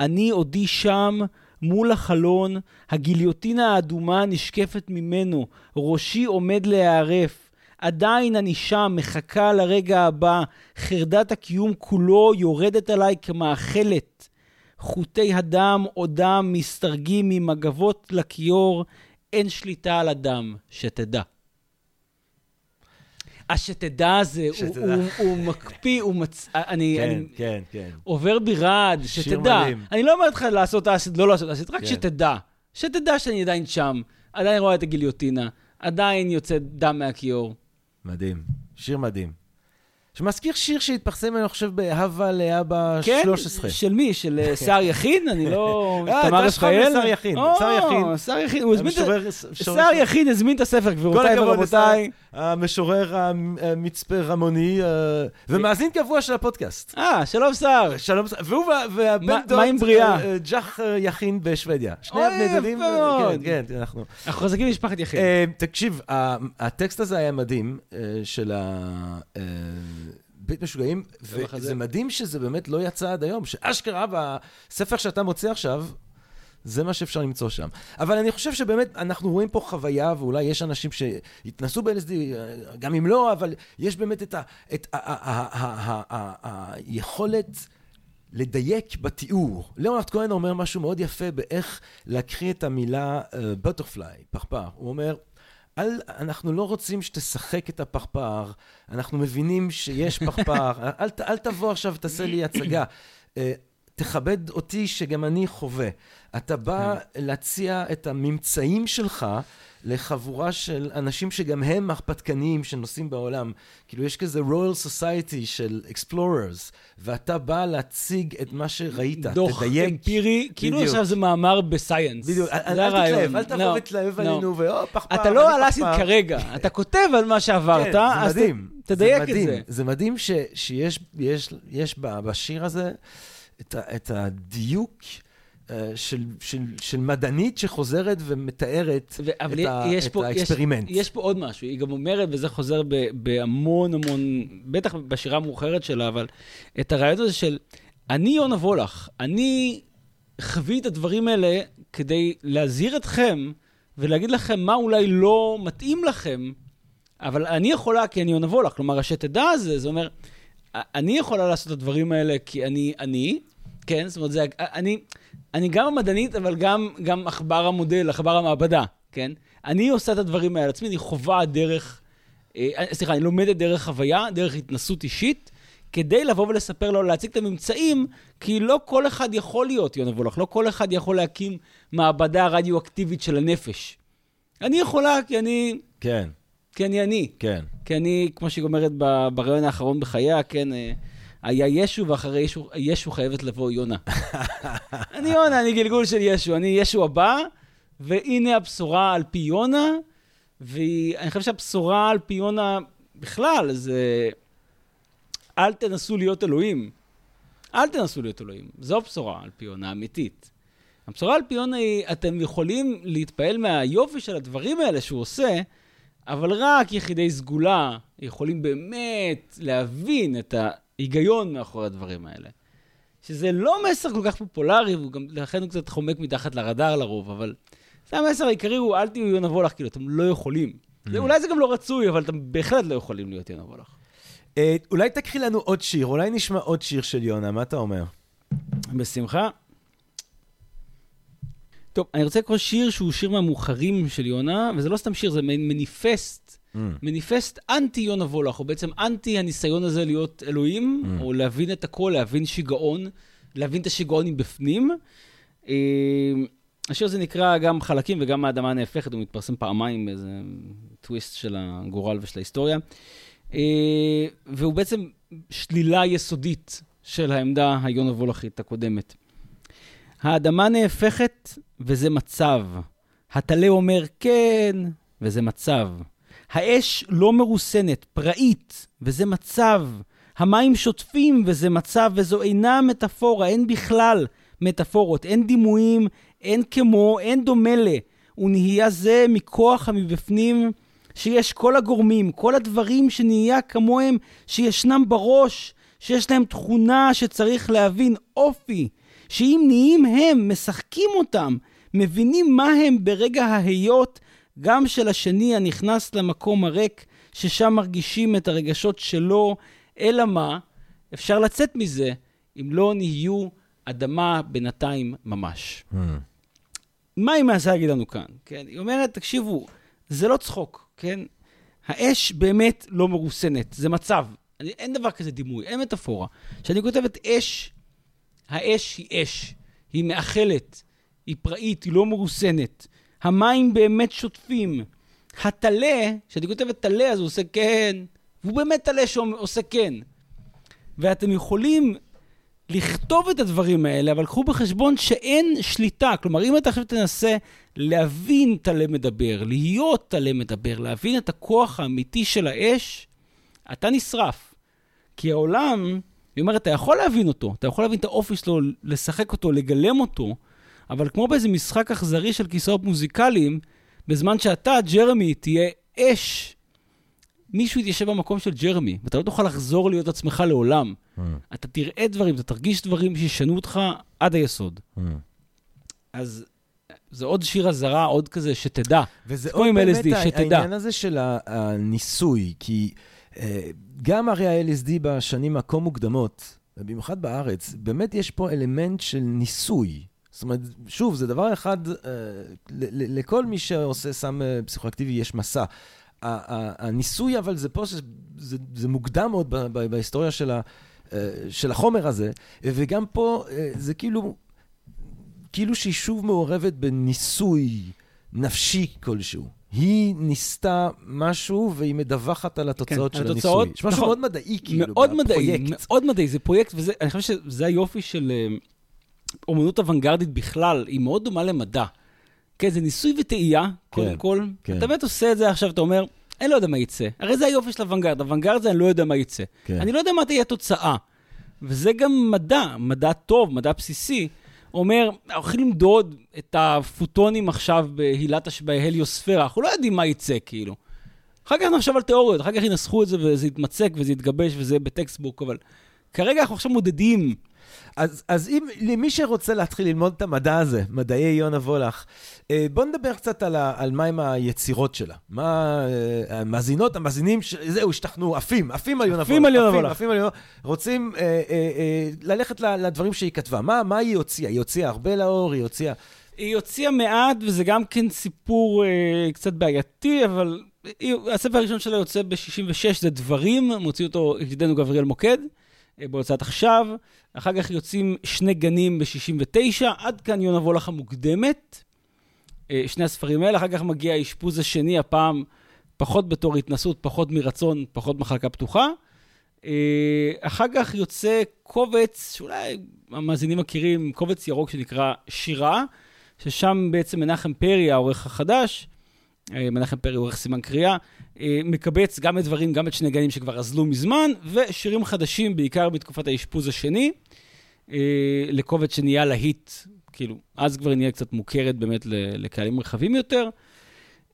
Speaker 2: אני עודי שם, מול החלון, הגיליוטינה האדומה נשקפת ממנו, ראשי עומד להיערף. עדיין אני שם, מחכה לרגע הבא, חרדת הקיום כולו יורדת עליי כמאכלת. חוטי הדם עודם מסתרגים ממגבות לכיור, אין שליטה על הדם, שתדע. השתדע הזה, הוא, הוא, הוא מקפיא, הוא מצ... אני,
Speaker 1: כן, אני כן, כן.
Speaker 2: עובר בי רעד, שתדע. מדהים. אני לא אומר לך לעשות אסיד, לא לעשות אסיד, רק כן. שתדע. שתדע שאני עדיין שם, עדיין רואה את הגיליוטינה, עדיין יוצא דם מהכיור.
Speaker 1: מדהים, שיר מדהים. שמזכיר שיר שהתפרסם, אני חושב, בהווה לאבא 13.
Speaker 2: כן, של מי? של אה, שר יכין? אני לא...
Speaker 1: אה, תמר רפאל? שר יכין. שר יכין.
Speaker 2: שר יכין. הוא הזמין את... שר יכין הזמין את הספר, גבירותיי ורבותיי.
Speaker 1: המשורר המצפה רמוני, אה, ומאזין קבוע של הפודקאסט.
Speaker 2: אה, שלום שר.
Speaker 1: שלום שר. והוא והבן דוד...
Speaker 2: מה עם בריאה?
Speaker 1: ג'ח יכין בשוודיה. שני הבני דודים. כן, כן, אנחנו...
Speaker 2: אנחנו חזקים במשפחת יכין.
Speaker 1: תקשיב, הטקסט הזה היה מדהים, של ה... בית משוגעים, וזה מדהים שזה באמת לא יצא עד היום, שאשכרה בספר שאתה מוצא עכשיו, זה מה שאפשר למצוא שם. אבל אני חושב שבאמת אנחנו רואים פה חוויה, ואולי יש אנשים שהתנסו ב-LSD, גם אם לא, אבל יש באמת את היכולת לדייק בתיאור. ליאונרד כהן אומר משהו מאוד יפה באיך להקריא את המילה בטרפליי, פרפר. הוא אומר, אל, אנחנו לא רוצים שתשחק את הפרפר, אנחנו מבינים שיש פרפר, *laughs* אל, אל תבוא עכשיו ותעשה לי הצגה. תכבד אותי שגם אני חווה. אתה בא כן. להציע את הממצאים שלך לחבורה של אנשים שגם הם הרפתקניים שנוסעים בעולם. כאילו, יש כזה Royal Society של Explorers, ואתה בא להציג את מה שראית,
Speaker 2: דוח תדייק. אמפירי, כאילו עכשיו זה מאמר בסייאנס.
Speaker 1: בדיוק, אל תתלהב, אל תבוא לא, ותלהב לא. עלינו, והופ, פחפר.
Speaker 2: אתה לא אלאסיד כרגע, *laughs* אתה כותב על מה שעברת, כן,
Speaker 1: אז תדייק את זה. זה מדהים שיש בשיר הזה את הדיוק. אה, של, של, של מדענית שחוזרת ומתארת ו- את, ה, את פה, ה experiment.
Speaker 2: יש, יש פה עוד משהו, היא גם אומרת, וזה חוזר ב, בהמון המון, בטח בשירה המאוחרת שלה, אבל את הרעיון הזה של, אני יונה וולך, אני חוויתי את הדברים האלה כדי להזהיר אתכם ולהגיד לכם מה אולי לא מתאים לכם, אבל אני יכולה כי אני יונה וולך. כלומר, השתדע הזה, זה אומר, אני יכולה לעשות את הדברים האלה כי אני אני, כן? זאת אומרת, זה, אני... אני גם המדענית, אבל גם, גם עכבר המודל, עכבר המעבדה, כן? אני עושה את הדברים האלה עצמי, אני חווה דרך, אה, סליחה, אני לומדת דרך חוויה, דרך התנסות אישית, כדי לבוא ולספר לו, להציג את הממצאים, כי לא כל אחד יכול להיות יונה וולך, לא כל אחד יכול להקים מעבדה רדיואקטיבית של הנפש. אני יכולה, כי אני...
Speaker 1: כן.
Speaker 2: כי אני אני.
Speaker 1: כן.
Speaker 2: כי אני, כמו שהיא אומרת בריאיון האחרון בחייה, כן... אה, היה ישו, ואחרי ישו, ישו חייבת לבוא יונה. *laughs* אני יונה, אני גלגול של ישו, אני ישו הבא, והנה הבשורה על פי יונה, ואני חושב שהבשורה על פי יונה בכלל זה אל תנסו להיות אלוהים. אל תנסו להיות אלוהים. זו הבשורה על פי יונה אמיתית. הבשורה על פי יונה היא, אתם יכולים להתפעל מהיופי של הדברים האלה שהוא עושה, אבל רק יחידי סגולה יכולים באמת להבין את ה... היגיון מאחורי הדברים האלה. שזה לא מסר כל כך פופולרי, וגם לכן הוא קצת חומק מתחת לרדאר לרוב, אבל זה המסר העיקרי הוא, אל תהיו יונה וולך, כאילו, אתם לא יכולים. Mm. זה, אולי זה גם לא רצוי, אבל אתם בהחלט לא יכולים להיות יונה וולך.
Speaker 1: אה, אולי תקחי לנו עוד שיר, אולי נשמע עוד שיר של יונה, מה אתה אומר?
Speaker 2: בשמחה. טוב, אני רוצה לקרוא שיר שהוא שיר מהמאוחרים של יונה, וזה לא סתם שיר, זה מניפסט Mm. מניפסט אנטי יונה וולך, או בעצם אנטי הניסיון הזה להיות אלוהים, mm. או להבין את הכל, להבין שיגעון, להבין את השיגעון מבפנים. אה, השיר הזה נקרא גם חלקים וגם האדמה הנהפכת, הוא מתפרסם פעמיים באיזה טוויסט של הגורל ושל ההיסטוריה. אה, והוא בעצם שלילה יסודית של העמדה היונה וולכית הקודמת. האדמה נהפכת וזה מצב. הטלה אומר כן, וזה מצב. האש לא מרוסנת, פראית, וזה מצב. המים שוטפים, וזה מצב, וזו אינה מטאפורה, אין בכלל מטאפורות, אין דימויים, אין כמו, אין דומה ל. ונהיה זה מכוח המבפנים, שיש כל הגורמים, כל הדברים שנהיה כמוהם, שישנם בראש, שיש להם תכונה שצריך להבין, אופי, שאם נהיים הם, משחקים אותם, מבינים מה הם ברגע ההיות, גם של השני הנכנס למקום הריק, ששם מרגישים את הרגשות שלו, אלא מה? אפשר לצאת מזה אם לא נהיו אדמה בינתיים ממש. Hmm. מה היא מנסה להגיד לנו כאן? כן? היא אומרת, תקשיבו, זה לא צחוק, כן? האש באמת לא מרוסנת, זה מצב. אני, אין דבר כזה דימוי, אין מטאפורה. כשאני כותבת אש, האש היא אש, היא מאכלת, היא פראית, היא לא מרוסנת. המים באמת שוטפים. הטלה, כשאני כותב את טלה אז הוא עושה כן, והוא באמת טלה שעושה כן. ואתם יכולים לכתוב את הדברים האלה, אבל קחו בחשבון שאין שליטה. כלומר, אם אתה עכשיו תנסה להבין טלה מדבר, להיות טלה מדבר, להבין את הכוח האמיתי של האש, אתה נשרף. כי העולם, היא אומרת, אתה יכול להבין אותו, אתה יכול להבין את האופי שלו, לשחק אותו, לגלם אותו, אבל כמו באיזה משחק אכזרי של כיסאות מוזיקליים, בזמן שאתה, ג'רמי, תהיה אש, מישהו יתיישב במקום של ג'רמי, ואתה לא תוכל לחזור להיות עצמך לעולם. Mm. אתה תראה דברים, אתה תרגיש דברים שישנו אותך עד היסוד. Mm. אז זה עוד שיר אזהרה, עוד כזה, שתדע.
Speaker 1: וזה עוד באמת LSD, שתדע. העניין הזה של הניסוי, כי uh, גם הרי ה-LSD בשנים הכה מוקדמות, במיוחד בארץ, באמת יש פה אלמנט של ניסוי. זאת אומרת, שוב, זה דבר אחד, אה, לכל מי שעושה סם אה, פסיכואקטיבי יש מסע. הניסוי, אבל זה פה, זה, מוקדם מאוד בהיסטוריה אה, של החומר הזה, וגם פה זה כאילו, כאילו שהיא שוב מעורבת בניסוי נפשי כלשהו. היא ניסתה משהו והיא מדווחת על התוצאות כן, של הניסוי. התוצאות, יש משהו נכון, מאוד מדעי, כאילו,
Speaker 2: מאוד מדעי, מאוד מדעי, זה פרויקט, ואני חושב שזה היופי של אה, אומנות אוונגרדית בכלל, היא מאוד דומה למדע. כן, זה ניסוי וטעייה, קודם כן, כל. כן. אתה באמת עושה את זה עכשיו, אתה אומר, אני לא יודע מה יצא. הרי זה היופי של אוונגרד, אוונגרד זה אני לא יודע מה יצא. כן. אני לא יודע מה תהיה התוצאה. וזה גם מדע, מדע טוב, מדע בסיסי. אומר, אנחנו הולכים למדוד את הפוטונים עכשיו בהילת, בהליוספירה, אנחנו לא יודעים מה יצא, כאילו. אחר כך נחשב על תיאוריות, אחר כך ינסחו את זה וזה יתמצק וזה יתגבש וזה בטקסטבוק, אבל כרגע אנחנו עכשיו מודדים
Speaker 1: אז, אז אם, למי שרוצה להתחיל ללמוד את המדע הזה, מדעי יונה וולך, אה, בוא נדבר קצת על, ה, על מהם היצירות שלה. מה, אה, המאזינות, המאזינים, זהו, השתכנעו, עפים, עפים על יונה וולך.
Speaker 2: עפים על יונה וולך.
Speaker 1: עפים על יונה רוצים אה, אה, אה, ללכת לדברים שהיא כתבה. מה, מה היא הוציאה? היא הוציאה הרבה לאור, היא הוציאה...
Speaker 2: היא הוציאה מעט, וזה גם כן סיפור אה, קצת בעייתי, אבל היא, הספר הראשון שלה יוצא ב-66, זה דברים, מוציא אותו ידידנו גבריאל מוקד. אה, בהוצאת עכשיו, אחר כך יוצאים שני גנים ב-69, עד כאן יונה וולך המוקדמת, אה, שני הספרים האלה, אחר כך מגיע האשפוז השני, הפעם פחות בתור התנסות, פחות מרצון, פחות מחלקה פתוחה. אה, אחר כך יוצא קובץ, שאולי המאזינים מכירים, קובץ ירוק שנקרא שירה, ששם בעצם מנחם פרי, העורך החדש, מנחם פרי עורך סימן קריאה, אה, מקבץ גם את דברים, גם את שני גנים שכבר אזלו מזמן, ושירים חדשים, בעיקר בתקופת האשפוז השני, אה, לקובץ שנהיה להיט, כאילו, אז כבר נהיה קצת מוכרת באמת לקהלים רחבים יותר.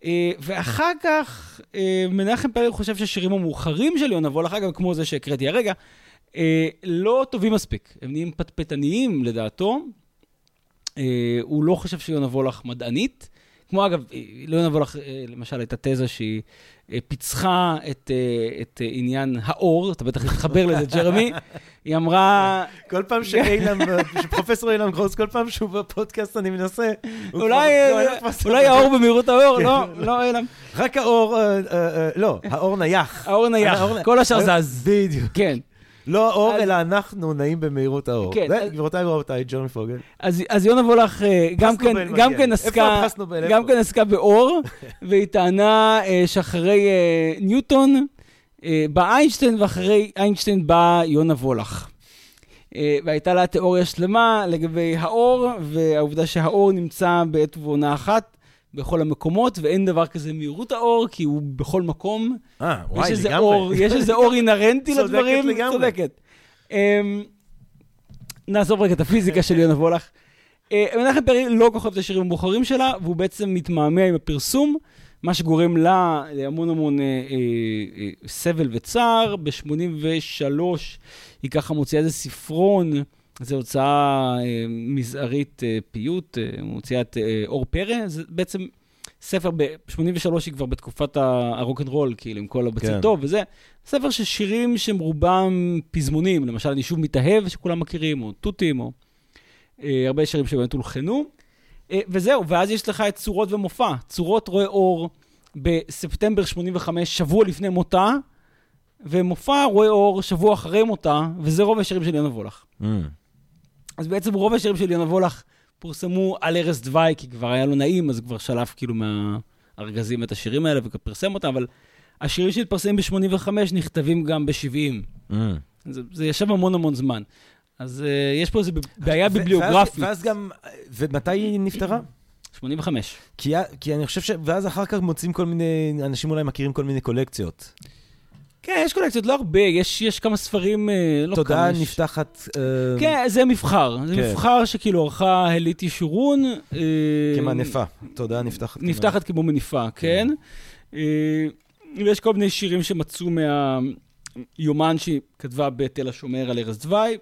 Speaker 2: אה, ואחר כך, מנחם פרי חושב שהשירים המאוחרים של יונה וולך, אגב, כמו זה שהקראתי הרגע, לא טובים מספיק. הם נהיים פטפטניים לדעתו. הוא לא חושב שיונה וולך מדענית. כמו אגב, לא נבוא לך, אה, למשל, את התזה שהיא אה, פיצחה את, אה, את עניין האור, אתה בטח תתחבר לזה, ג'רמי, היא אמרה...
Speaker 1: כל פעם שאילם, שפרופסור אילם גרוס, כל פעם שהוא בפודקאסט אני מנסה...
Speaker 2: אולי לא, האור במהירות האור, כן. לא, לא אילם.
Speaker 1: רק האור, לא, האור נייח.
Speaker 2: האור נייח, כל השאר זז.
Speaker 1: בדיוק.
Speaker 2: כן.
Speaker 1: לא האור, אלא אנחנו נעים במהירות האור. כן. גבירותיי ורבותיי, ג'ון פוגל.
Speaker 2: אז יונה וולך אה, גם כן, כן עסקה, גם כן עסקה באור, *laughs* והיא טענה אה, שאחרי אה, ניוטון בא איינשטיין, ואחרי איינשטיין בא יונה וולך. והייתה לה תיאוריה שלמה לגבי האור, והעובדה שהאור נמצא בעת ובעונה אחת. בכל המקומות, ואין דבר כזה מהירות האור, כי הוא בכל מקום.
Speaker 1: אה, וואי, לגמרי.
Speaker 2: אור, יש איזה אור אינהרנטי *laughs* לדברים.
Speaker 1: צודקת לגמרי. צודקת. Um,
Speaker 2: נעזוב רגע את הפיזיקה של יונה וולך. Uh, מנחם פרי לא אוהב את השירים המאוחרים שלה, והוא בעצם מתמהמה עם הפרסום, מה שגורם לה להמון המון uh, uh, uh, סבל וצער. ב-83 היא ככה מוציאה איזה ספרון. זו הוצאה אה, מזערית אה, פיוט, אה, מוציאה את אה, אור פרא, זה בעצם ספר, ב-83 היא כבר בתקופת הרוקנרול, כאילו, עם כל הבצל כן. וזה. ספר של שירים שהם רובם פזמונים, למשל, אני שוב מתאהב, שכולם מכירים, או תותים, או אה, הרבה שירים שבאמת הולחנו. אה, וזהו, ואז יש לך את צורות ומופע. צורות רואה אור בספטמבר 85, שבוע לפני מותה, ומופע רואה אור שבוע אחרי מותה, וזה רוב השירים של יונה וולך. Mm. אז בעצם רוב השירים של יונה וולך פורסמו על ערש דווי, כי כבר היה לו נעים, אז כבר שלף כאילו מהארגזים את השירים האלה ופרסם אותם, אבל השירים שהתפרסמים ב-85 נכתבים גם ב-70. Mm. זה, זה ישב המון המון זמן. אז uh, יש פה איזו בעיה ביבליוגרפית.
Speaker 1: ואז גם, ומתי היא נפטרה?
Speaker 2: 85.
Speaker 1: כי, כי אני חושב ש... ואז אחר כך מוצאים כל מיני, אנשים אולי מכירים כל מיני קולקציות.
Speaker 2: כן, יש קולקציות, לא הרבה, יש, יש כמה ספרים, אה, לא
Speaker 1: תודה כמה. תודה נפתחת...
Speaker 2: אה... כן, זה מבחר. זה כן. מבחר שכאילו ערכה הלית ישורון.
Speaker 1: אה, כמניפה. תודעה נפתחת.
Speaker 2: נפתחת כמו מניפה, כן. כן. אה, ויש כל מיני שירים שמצאו מהיומן שהיא כתבה בתל השומר על ארז דווי.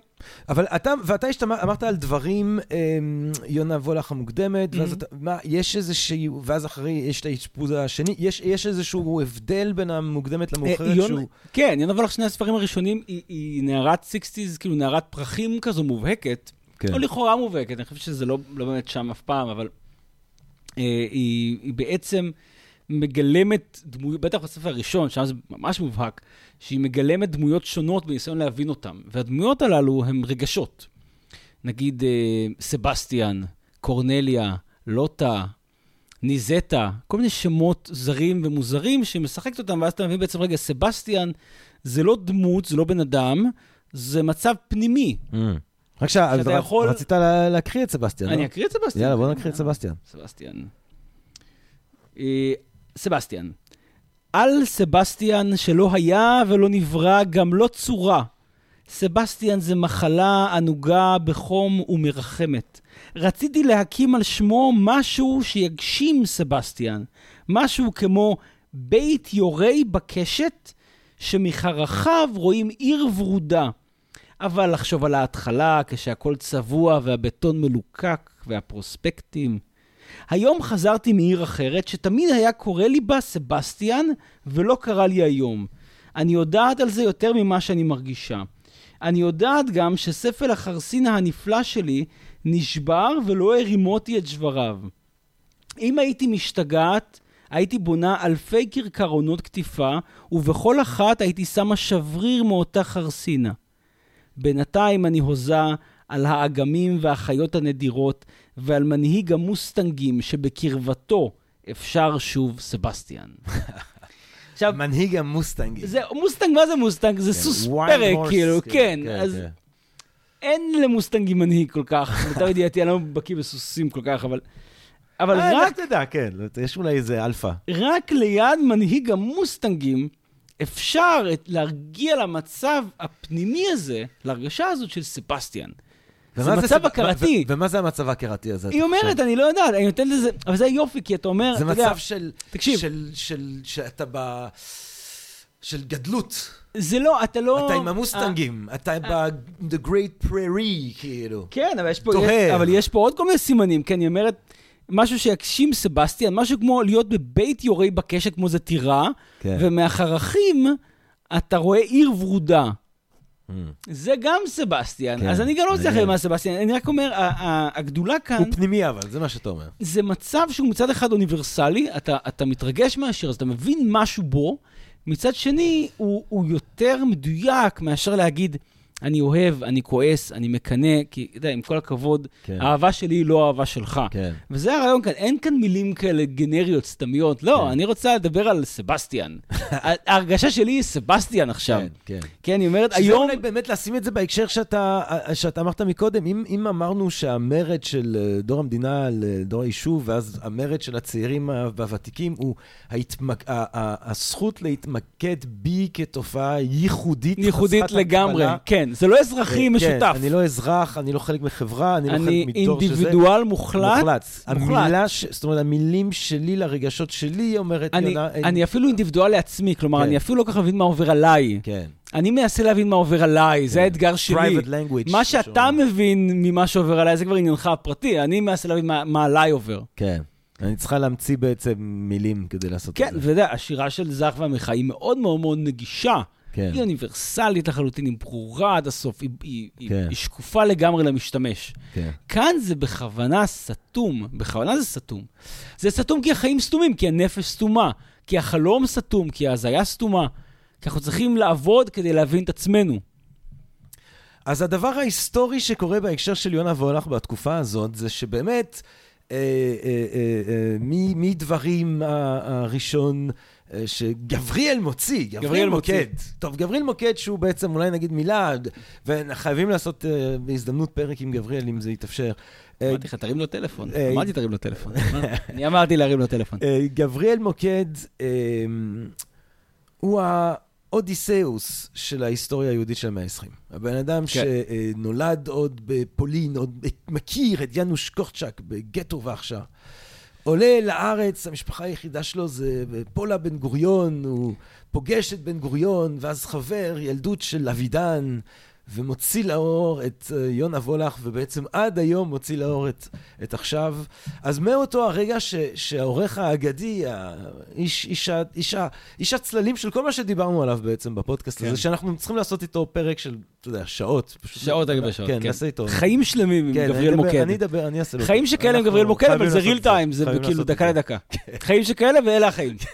Speaker 1: אבל אתה, ואתה השתמע, אמרת על דברים, אמ, יונה וולך המוקדמת, ואז mm-hmm. אתה, מה, יש איזשהו, ואז אחרי יש את האשפוז השני, יש, יש איזשהו הבדל בין המוקדמת למאוחרת
Speaker 2: אה, שהוא... כן, יונה וולך, שני הספרים הראשונים, היא, היא נערת sixties, כאילו נערת פרחים כזו מובהקת, כן. או לכאורה מובהקת, אני חושב שזה לא, לא באמת שם אף פעם, אבל אה, היא, היא בעצם... מגלמת דמויות, בטח בספר הראשון, שם זה ממש מובהק, שהיא מגלמת דמויות שונות בניסיון להבין אותן. והדמויות הללו הן רגשות. נגיד אה, סבסטיאן, קורנליה, לוטה, ניזטה, כל מיני שמות זרים ומוזרים שמשחקת אותם, ואז אתה מבין בעצם, רגע, סבסטיאן זה לא דמות, זה לא בן אדם, זה מצב פנימי.
Speaker 1: Mm. רק שאתה יכול... רצית להקריא את סבסטיאן,
Speaker 2: לא? אני אקריא את סבסטיאן.
Speaker 1: יאללה, בוא נקריא את סבסטיאן.
Speaker 2: סבסטיאן. אה, סבסטיאן. על סבסטיאן שלא היה ולא נברא, גם לא צורה. סבסטיאן זה מחלה ענוגה בחום ומרחמת. רציתי להקים על שמו משהו שיגשים סבסטיאן. משהו כמו בית יורי בקשת, שמחרכיו רואים עיר ורודה. אבל לחשוב על ההתחלה, כשהכול צבוע והבטון מלוקק והפרוספקטים. היום חזרתי מעיר אחרת, שתמיד היה קורא לי בה סבסטיאן, ולא קרא לי היום. אני יודעת על זה יותר ממה שאני מרגישה. אני יודעת גם שספל החרסינה הנפלא שלי נשבר ולא הרים אותי את שבריו. אם הייתי משתגעת, הייתי בונה אלפי כרכרונות קטיפה, ובכל אחת הייתי שמה שבריר מאותה חרסינה. בינתיים אני הוזה על האגמים והחיות הנדירות, ועל מנהיג המוסטנגים שבקרבתו אפשר שוב סבסטיאן. *laughs*
Speaker 1: עכשיו... מנהיג המוסטנגים.
Speaker 2: זה, מוסטנג, מה זה מוסטנג? זה כן, סוס פרא, כאילו, כן. כן, כן אז כן. אין למוסטנגים מנהיג כל כך, *laughs* למיטב ידיעתי, אני לא בקיא בסוסים כל כך, אבל...
Speaker 1: אבל אה, רק... לך תדע, כן, יש אולי איזה אלפא.
Speaker 2: רק ליד מנהיג המוסטנגים אפשר להרגיע למצב הפנימי הזה, להרגשה הזאת של סבסטיאן. זה מצב הכרתי.
Speaker 1: ומה זה המצב הכרתי הזה?
Speaker 2: היא אומרת, אני לא יודעת, אני נותן לזה, אבל זה יופי, כי אתה אומר,
Speaker 1: זה מצב של, תקשיב, של, שאתה ב... של גדלות.
Speaker 2: זה לא, אתה לא...
Speaker 1: אתה עם המוסטנגים, אה, אתה אה. ב-The Great Prairie, כאילו.
Speaker 2: כן, אבל יש פה, אבל יש פה עוד כל מיני סימנים, כן, היא אומרת, משהו שיגשים סבסטיאן, משהו כמו להיות בבית יורי בקשת כמו זה טירה, כן. ומהחרכים אתה רואה עיר ורודה. Mm. זה גם סבסטיאן. כן, אז אני גם לא מצליח למה סבסטיאן, אני רק אומר, הגדולה כאן...
Speaker 1: הוא פנימי אבל, זה מה שאתה אומר.
Speaker 2: זה מצב שהוא מצד אחד אוניברסלי, אתה, מתרגש מהשיר, אז אתה מבין משהו בו, מצד שני, הוא יותר מדויק מאשר להגיד, אני אוהב, אני כועס, אני מקנא, כי, אתה יודע, עם כל הכבוד, כן. האהבה שלי היא לא האהבה שלך. כן. וזה הרעיון כאן, אין כאן מילים כאלה גנריות, סתמיות. לא, כן. אני רוצה לדבר על סבסטיאן. ההרגשה שלי היא סבסטיאן עכשיו. כן, כן. כן, אני אומרת,
Speaker 1: היום... שזה אולי באמת לשים את זה בהקשר שאתה, שאתה אמרת מקודם. אם, אם אמרנו שהמרד של אה, דור המדינה לדור היישוב, ואז המרד של הצעירים והוותיקים, הוא ההתמק... הזכות להתמקד בי כתופעה ייחודית,
Speaker 2: ייחודית לגמרי, כן. כן, זה לא אזרחי כן, משותף.
Speaker 1: כן, אני לא אזרח, אני לא חלק מחברה, אני,
Speaker 2: אני לא חלק מדור שזה. אני אינדיבידואל מוחלט.
Speaker 1: מוחלט. המילה, ש... זאת אומרת, המילים שלי לרגשות שלי, אומרת,
Speaker 2: אני, יונה... אני אפילו אינדיבידואל לעצמי, כלומר, כן. אני אפילו לא כל כך מבין מה עובר עליי. כן. אני מנסה להבין מה עובר עליי, זה כן. האתגר שלי. Private language. מה שאתה מבין ממה שעובר עליי, זה כבר עניינך הפרטי, אני מנסה להבין מה, עליי עובר.
Speaker 1: כן. אני צריכה להמציא בעצם מילים כדי לעשות
Speaker 2: כן,
Speaker 1: את זה.
Speaker 2: כן, ואתה יודע, השירה של זך ועמיחי היא מאוד מאוד מאוד נגישה. כן. היא אוניברסלית לחלוטין, היא ברורה עד הסוף, היא, היא, כן. היא שקופה לגמרי למשתמש. כן. כאן זה בכוונה סתום, בכוונה זה סתום. זה סתום כי החיים סתומים, כי הנפש סתומה, כי החלום סתום, כי ההזיה סתומה. כי אנחנו צריכים לעבוד כדי להבין את עצמנו.
Speaker 1: אז הדבר ההיסטורי שקורה בהקשר של יונה וולך בתקופה הזאת, זה שבאמת, אה, אה, אה, אה, מדברים הראשון, אה, שגבריאל מוציא, גבריאל, גבריאל מוקד. מוציא. טוב, גבריאל מוקד שהוא בעצם אולי נגיד מילה, וחייבים לעשות uh, בהזדמנות פרק עם גבריאל, אם זה יתאפשר.
Speaker 2: אה, אמרתי לך, תרים לו טלפון. אמרתי, תרים לו טלפון. אני אמרתי להרים לו טלפון.
Speaker 1: גבריאל מוקד הוא האודיסאוס של ההיסטוריה היהודית של המאה ה-20. הבן אדם כן. שנולד עוד בפולין, עוד מכיר את יאנוש קורצ'אק בגטו ורשה. עולה לארץ, המשפחה היחידה שלו זה פולה בן גוריון, הוא פוגש את בן גוריון, ואז חבר ילדות של אבידן, ומוציא לאור את אה, יונה וולך, ובעצם עד היום מוציא לאור את, את עכשיו. אז מאותו הרגע ש, שהעורך האגדי, האיש, איש, איש, איש הצללים של כל מה שדיברנו עליו בעצם בפודקאסט כן. הזה, שאנחנו צריכים לעשות איתו פרק של, אתה יודע, שעות.
Speaker 2: שעות על גבי שעות,
Speaker 1: כן. כן, נעשה איתו.
Speaker 2: חיים שלמים עם כן, גבריאל מוקד.
Speaker 1: אני אדבר, אני אעשה לו.
Speaker 2: חיים שכאלה עם גבריאל מוקד, אבל זה ריל טיים, זה כאילו דקה לדקה. חיים שכאלה ואלה החיים. *laughs*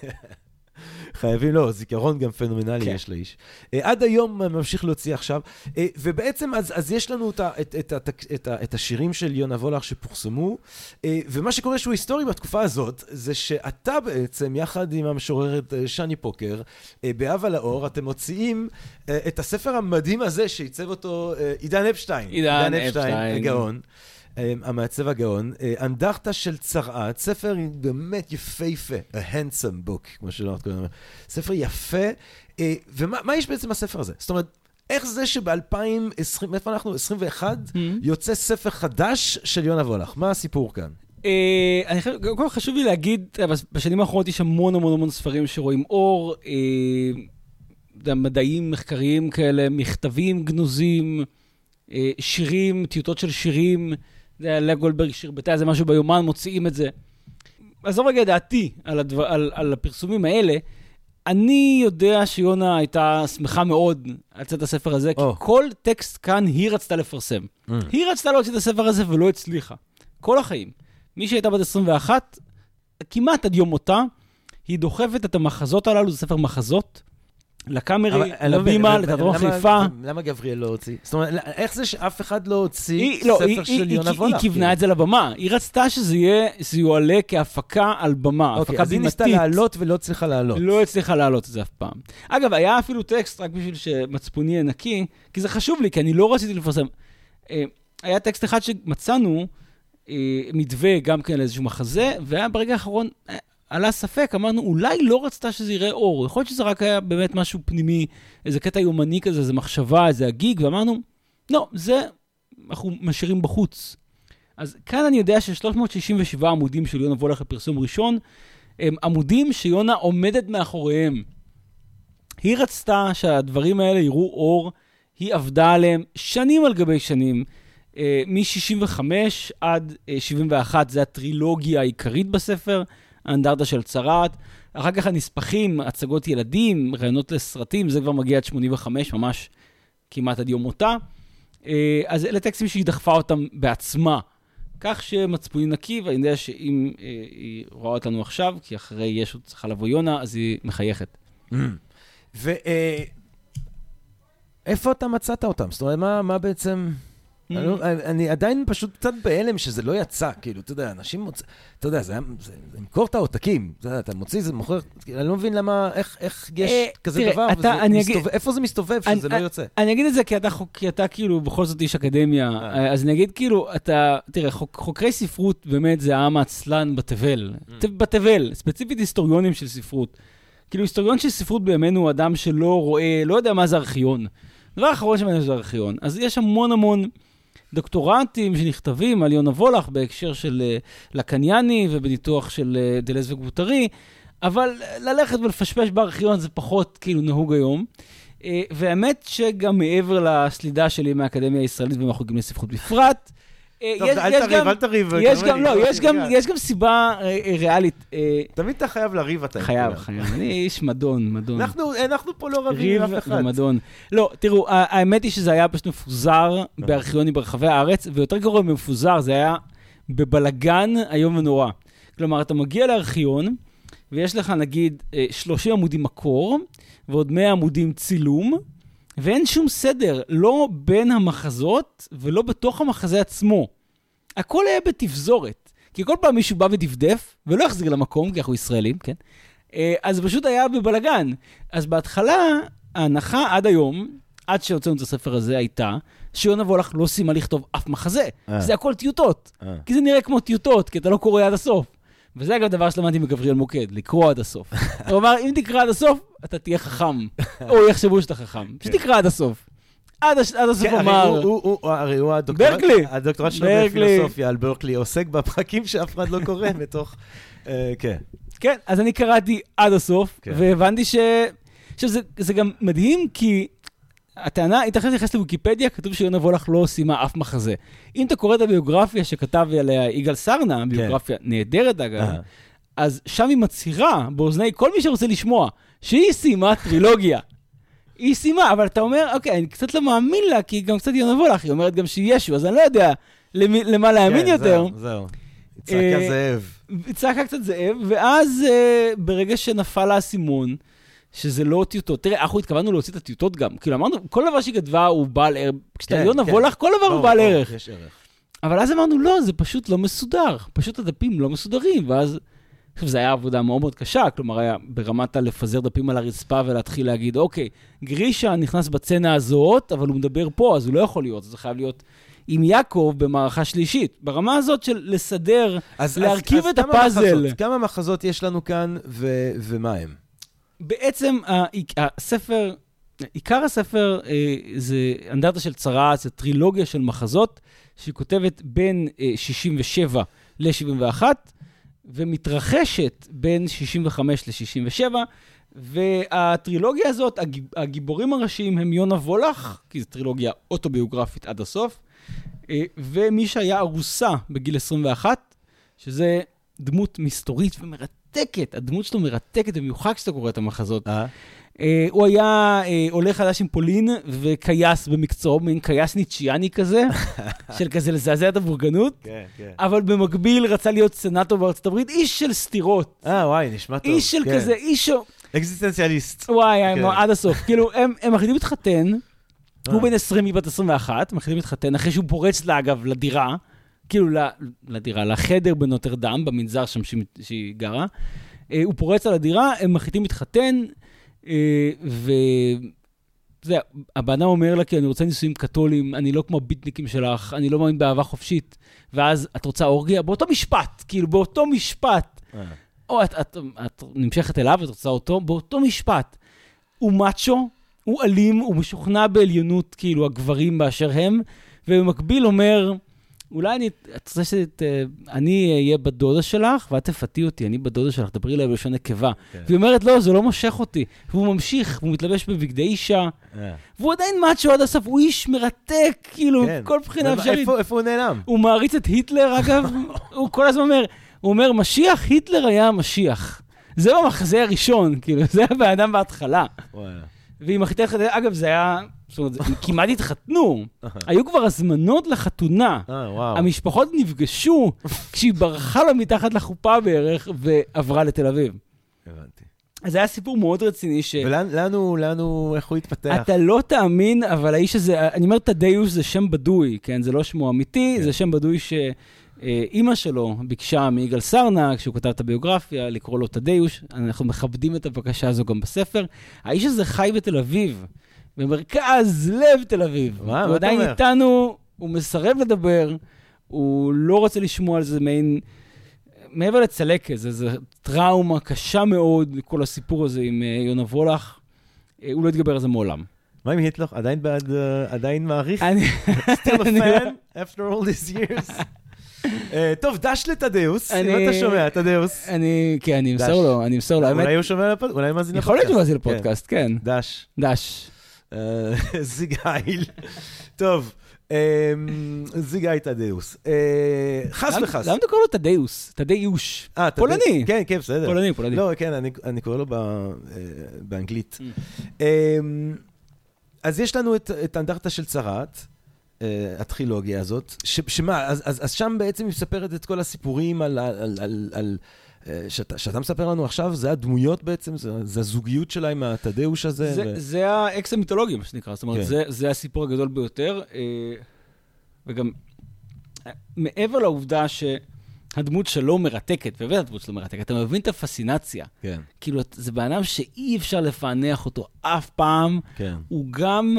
Speaker 1: חייבים, לא, זיכרון גם פנומנלי כן. יש לאיש. Uh, עד היום ממשיך להוציא עכשיו, uh, ובעצם אז, אז יש לנו את, את, את, את, את, את השירים של יונה וולך שפורסמו, uh, ומה שקורה שהוא היסטורי בתקופה הזאת, זה שאתה בעצם, יחד עם המשוררת שני פוקר, באב על האור, אתם מוציאים את הספר המדהים הזה שעיצב אותו עידן אפשטיין.
Speaker 2: עידן אפשטיין.
Speaker 1: הגאון. המעצב הגאון, אנדרטה של צרעת, ספר באמת יפהפה, a handsome book, כמו שלא קודם, ספר יפה, ומה יש בעצם בספר הזה? זאת אומרת, איך זה שב-2020, איפה אנחנו? 21? Mm-hmm. יוצא ספר חדש של יונה וולך. מה הסיפור כאן?
Speaker 2: אני חושב, קודם כל חשוב לי להגיד, בשנים האחרונות יש המון המון המון ספרים שרואים אור, מדעים מחקריים כאלה, מכתבים גנוזים, שירים, טיוטות של שירים. זה היה לאה גולדברג שרבטה איזה משהו ביומן, מוציאים את זה. עזוב רגע דעתי על, הדבר, על, על הפרסומים האלה. אני יודע שיונה הייתה שמחה מאוד על צאת הספר הזה, oh. כי כל טקסט כאן היא רצתה לפרסם. Mm. היא רצתה להוציא את הספר הזה ולא הצליחה. כל החיים. מי שהייתה בת 21, כמעט עד יום מותה, היא דוחפת את המחזות הללו, זה ספר מחזות, לקאמרי, לבימה, לתיאטרון חיפה.
Speaker 1: למה גבריאל לא הוציא? זאת אומרת, איך זה שאף אחד לא הוציא לא, ספר של יונה וולך?
Speaker 2: היא כיוונה את זה לבמה. היא רצתה שזה יועלה כהפקה על במה,
Speaker 1: אוקיי, הפקה בימתית. אז היא ניסתה לעלות ולא הצליחה לעלות.
Speaker 2: לא הצליחה לעלות את זה אף פעם. אגב, היה אפילו טקסט, רק בשביל שמצפוני יהיה נקי, כי זה חשוב לי, כי אני לא רציתי לפרסם. אה, היה טקסט אחד שמצאנו, אה, מתווה גם כן לאיזשהו מחזה, והיה ברגע האחרון, אה, עלה ספק, אמרנו, אולי לא רצתה שזה יראה אור, יכול להיות שזה רק היה באמת משהו פנימי, איזה קטע יומני כזה, איזה מחשבה, איזה הגיג, ואמרנו, לא, זה אנחנו משאירים בחוץ. אז כאן אני יודע ש-367 עמודים של יונה וולך לפרסום ראשון, הם עמודים שיונה עומדת מאחוריהם. היא רצתה שהדברים האלה יראו אור, היא עבדה עליהם שנים על גבי שנים. אה, מ-65 עד 71, זה הטרילוגיה העיקרית בספר. האנדרטה של צרעת. אחר כך הנספחים, הצגות ילדים, רעיונות לסרטים, זה כבר מגיע עד 85, ממש כמעט עד יום מותה. אה, אז אלה טקסטים שהיא דחפה אותם בעצמה. כך שמצפוני נקי, ואני יודע שאם אה, היא רואה אותנו עכשיו, כי אחרי ישו צריכה לבוא יונה, אז היא מחייכת.
Speaker 1: ואיפה אה, אתה מצאת אותם? זאת אומרת, מה בעצם... לא- אני עדיין פשוט קצת בהלם שזה לא יצא, כאילו, אתה יודע, אנשים מוצאים, אתה יודע, זה למכור את העותקים, אתה יודע, אתה מוציא, זה מוכר, אני לא מבין למה, איך יש אה, כזה דבר, איפה זה מסתובב שזה לא יוצא?
Speaker 2: אני אגיד את זה כי אתה כאילו בכל זאת איש אקדמיה, אה. אז אני אגיד כאילו, אתה, תראה, חוקרי ספרות באמת זה העם העצלן בתבל, mm. בתבל, ספציפית היסטוריונים של ספרות. כאילו, היסטוריון של ספרות בימינו הוא אדם שלא רואה, לא יודע מה זה ארכיון. הדבר האחרון שמעניין זה ארכיון. אז יש המון המון... דוקטורטים שנכתבים על יונה וולך בהקשר של אה, לקניאני ובניתוח של אה, דלז וגבוטרי, אבל ללכת ולפשפש בארכיון זה פחות כאילו נהוג היום. אה, והאמת שגם מעבר לסלידה שלי מהאקדמיה הישראלית ומהחוגים לספרות בפרט,
Speaker 1: אל תריב, אל תריב.
Speaker 2: יש גם, לא, יש גם, יש גם סיבה אה, אה, ריאלית.
Speaker 1: תמיד אתה חייב לריב, אתה.
Speaker 2: חייב, חייב. אני איש מדון, מדון.
Speaker 1: אנחנו פה לא רבים עם אף אחד.
Speaker 2: ריב ומדון. לא, תראו, האמת היא שזה היה פשוט מפוזר בארכיונים ברחבי הארץ, ויותר גרוע ממפוזר, זה היה בבלגן איום ונורא. כלומר, אתה מגיע לארכיון, ויש לך נגיד 30 עמודים מקור, ועוד 100 עמודים צילום, ואין שום סדר, לא בין המחזות ולא בתוך המחזה עצמו. הכל היה בתפזורת. כי כל פעם מישהו בא ודפדף, ולא יחזיר למקום, כי אנחנו ישראלים, כן? אה, אז פשוט היה בבלגן. אז בהתחלה, ההנחה עד היום, עד שהוצאנו את הספר הזה, הייתה שיונה וולך לא סיימה לכתוב אף מחזה. אה. זה הכל טיוטות. אה. כי זה נראה כמו טיוטות, כי אתה לא קורא עד הסוף. וזה אגב דבר שלמדתי מגבריאל מוקד, לקרוא עד הסוף. *laughs* הוא אמר, אם תקרא עד הסוף, אתה תהיה חכם. *laughs* או יחשבו שאתה חכם. כן. תקרא עד הסוף. עד הסוף כן, אמר...
Speaker 1: הרי הוא הדוקטורט שלו בפילוסופיה על ברקלי, עוסק בפרקים שאף אחד לא קורא *laughs* בתוך... אה, כן.
Speaker 2: כן, אז אני קראתי עד הסוף, כן. והבנתי ש... עכשיו, זה גם מדהים, כי הטענה, אם אתה עכשיו נכנס לוויקיפדיה, כתוב שיונה וולך לא סיימה אף מחזה. אם אתה קורא את הביוגרפיה שכתב עליה יגאל סרנה, כן. ביוגרפיה נהדרת אגב, אז שם היא מצהירה באוזני כל מי שרוצה לשמוע, שהיא סיימה טרילוגיה. *laughs* היא סיימה, אבל אתה אומר, אוקיי, אני קצת לא מאמין לה, כי היא גם קצת יונה וולך, היא אומרת גם שהיא ישו, אז אני לא יודע למי, למה להאמין כן, יותר.
Speaker 1: זהו, זהו. היא צעקה אה, זאב.
Speaker 2: צעקה קצת זאב, ואז אה, ברגע שנפל האסימון, שזה לא טיוטות. תראה, אנחנו התכוונו להוציא את הטיוטות גם. כאילו, אמרנו, כל דבר שהיא כתבה הוא בעל ערך. כשאתה כן, יונה כן. וולך, כל דבר הוא בעל ערך. יש ערך. אבל אז אמרנו, לא, זה פשוט לא מסודר. פשוט הדפים לא מסודרים, ואז... עכשיו, זו הייתה עבודה מאוד מאוד קשה, כלומר, היה ברמת הלפזר דפים על הרצפה ולהתחיל להגיד, אוקיי, גרישה נכנס בצנע הזאת, אבל הוא מדבר פה, אז הוא לא יכול להיות, זה חייב להיות עם יעקב במערכה שלישית. ברמה הזאת של לסדר, אז, להרכיב אז, את אז הפאזל.
Speaker 1: מחזות, כמה מחזות יש לנו כאן, ו, ומה הם?
Speaker 2: בעצם הספר, עיקר הספר אה, זה אנדרטה של צרעת, זה טרילוגיה של מחזות, שהיא כותבת בין אה, 67 ל-71, ומתרחשת בין 65 ל-67, והטרילוגיה הזאת, הגיב, הגיבורים הראשיים הם יונה וולך, כי זו טרילוגיה אוטוביוגרפית עד הסוף, אה, ומי שהיה ארוסה בגיל 21, שזה דמות מסתורית ומרתקת, הדמות שלו מרתקת במיוחד כשאתה קורא את המחזות. אה? Uh, הוא היה uh, עולה חדש עם פולין וכייס במקצועו, מין כייס ניטשיאני כזה, *laughs* של כזה לזעזע את הבורגנות, כן, כן. אבל במקביל רצה להיות סנאטור בארצות הברית, איש של סתירות.
Speaker 1: אה, וואי, נשמע טוב.
Speaker 2: איש של כן. כזה, איש...
Speaker 1: אקזיסטנציאליסט.
Speaker 2: וואי, כן. עד הסוף. כאילו, הם, הם מחליטים להתחתן, הוא בן 20, היא בת 21, מחליטים להתחתן, אחרי שהוא פורץ לה, אגב, לדירה, כאילו, לדירה, לחדר בנוטרדם, במנזר שם שהיא גרה. אה, הוא פורץ על הדירה, הם מחליטים להתחתן, אה, ו... יודע, הבן אדם אומר לה, כי אני רוצה נישואים קתולים, אני לא כמו הביטניקים שלך, אני לא מאמין באהבה חופשית. ואז את רוצה אורגיה? באותו משפט, כאילו, באותו משפט. אה. או את, את, את נמשכת אליו, את רוצה אותו, באותו משפט. הוא מאצ'ו, הוא אלים, הוא משוכנע בעליונות, כאילו, הגברים באשר הם, ובמקביל אומר, אולי אני, את רוצה שאני אהיה בת דודה שלך, ואת תפתי אותי, אני בת דודה שלך, דברי אליי בלשון נקבה. כן. והיא אומרת, לא, זה לא מושך אותי. והוא ממשיך, והוא מתלבש בבגדי אישה, yeah. והוא עדיין מאצ'ו עד הסוף, הוא איש מרתק, כאילו, כן. כל בחינה אפשרית.
Speaker 1: איפה, איפה הוא נעלם?
Speaker 2: הוא מעריץ את היטלר, אגב, *laughs* הוא כל הזמן אומר, הוא אומר, משיח, היטלר היה המשיח. זה במחזה הראשון, כאילו, זה הבן אדם בהתחלה. והיא מחליטה, אגב, זה היה זאת אומרת, הם כמעט התחתנו. היו כבר הזמנות לחתונה. אה, המשפחות נפגשו כשהיא ברחה לה מתחת לחופה בערך ועברה לתל אביב. הבנתי. אז זה היה סיפור מאוד רציני ש...
Speaker 1: ולאן הוא, לאן הוא, איך הוא התפתח?
Speaker 2: אתה לא תאמין, אבל האיש הזה, אני אומר תדיוש זה שם בדוי, כן? זה לא שמו אמיתי, כן. זה שם בדוי ש... אימא שלו ביקשה מיגאל סרנה, כשהוא כתב את הביוגרפיה, לקרוא לו תדיוש. אנחנו מכבדים את הבקשה הזו גם בספר. האיש הזה חי בתל אביב. במרכז לב תל אביב. מה, מה אתה אומר? הוא עדיין איתנו, הוא מסרב לדבר, הוא לא רוצה לשמוע על זה מעין... מעבר לצלקת, זו טראומה קשה מאוד, כל הסיפור הזה עם uh, יונה וולך. Uh, הוא לא יתגבר על זה מעולם.
Speaker 1: מה עם היטלר? עדיין בעד, uh, עדיין מעריך? אני... still a fan after all these years? טוב, דש לתדאוס, אם אתה שומע, תדאוס.
Speaker 2: אני, כן, אני אמסור לו, אני אמסור לו.
Speaker 1: אולי הוא שומע לפודקאסט, אולי מאזין
Speaker 2: לפודקאסט. יכול להיות שהוא מאזין לפודקאסט, כן.
Speaker 1: דש.
Speaker 2: דש.
Speaker 1: אה, *laughs* זיגאיל. טוב, אמ, זיגאי תדאוס. אה, חס וחס.
Speaker 2: למה אתה קורא לו תדאוס? תדאיוש. אה, פולני.
Speaker 1: כן, כן, בסדר.
Speaker 2: פולני, פולני.
Speaker 1: לא, כן, אני קורא לו באנגלית. Mm. אמ, אז יש לנו את האנדרטה של צרעת. הטרילוגיה הזאת, שמה, אז שם בעצם היא מספרת את כל הסיפורים על אה, שאתה, שאתה מספר לנו עכשיו, זה הדמויות בעצם, זה, זה הזוגיות שלה עם התדאוש הזה.
Speaker 2: זה, ו... זה האקס המיתולוגי, מה שנקרא. זאת אומרת, כן. זה, זה הסיפור הגדול ביותר. אה, וגם, אה, מעבר לעובדה שהדמות שלו מרתקת, ובאמת הדמות שלו מרתקת, אתה מבין את הפסינציה. כן. כאילו, זה בן אדם שאי אפשר לפענח אותו אף פעם. כן. הוא גם...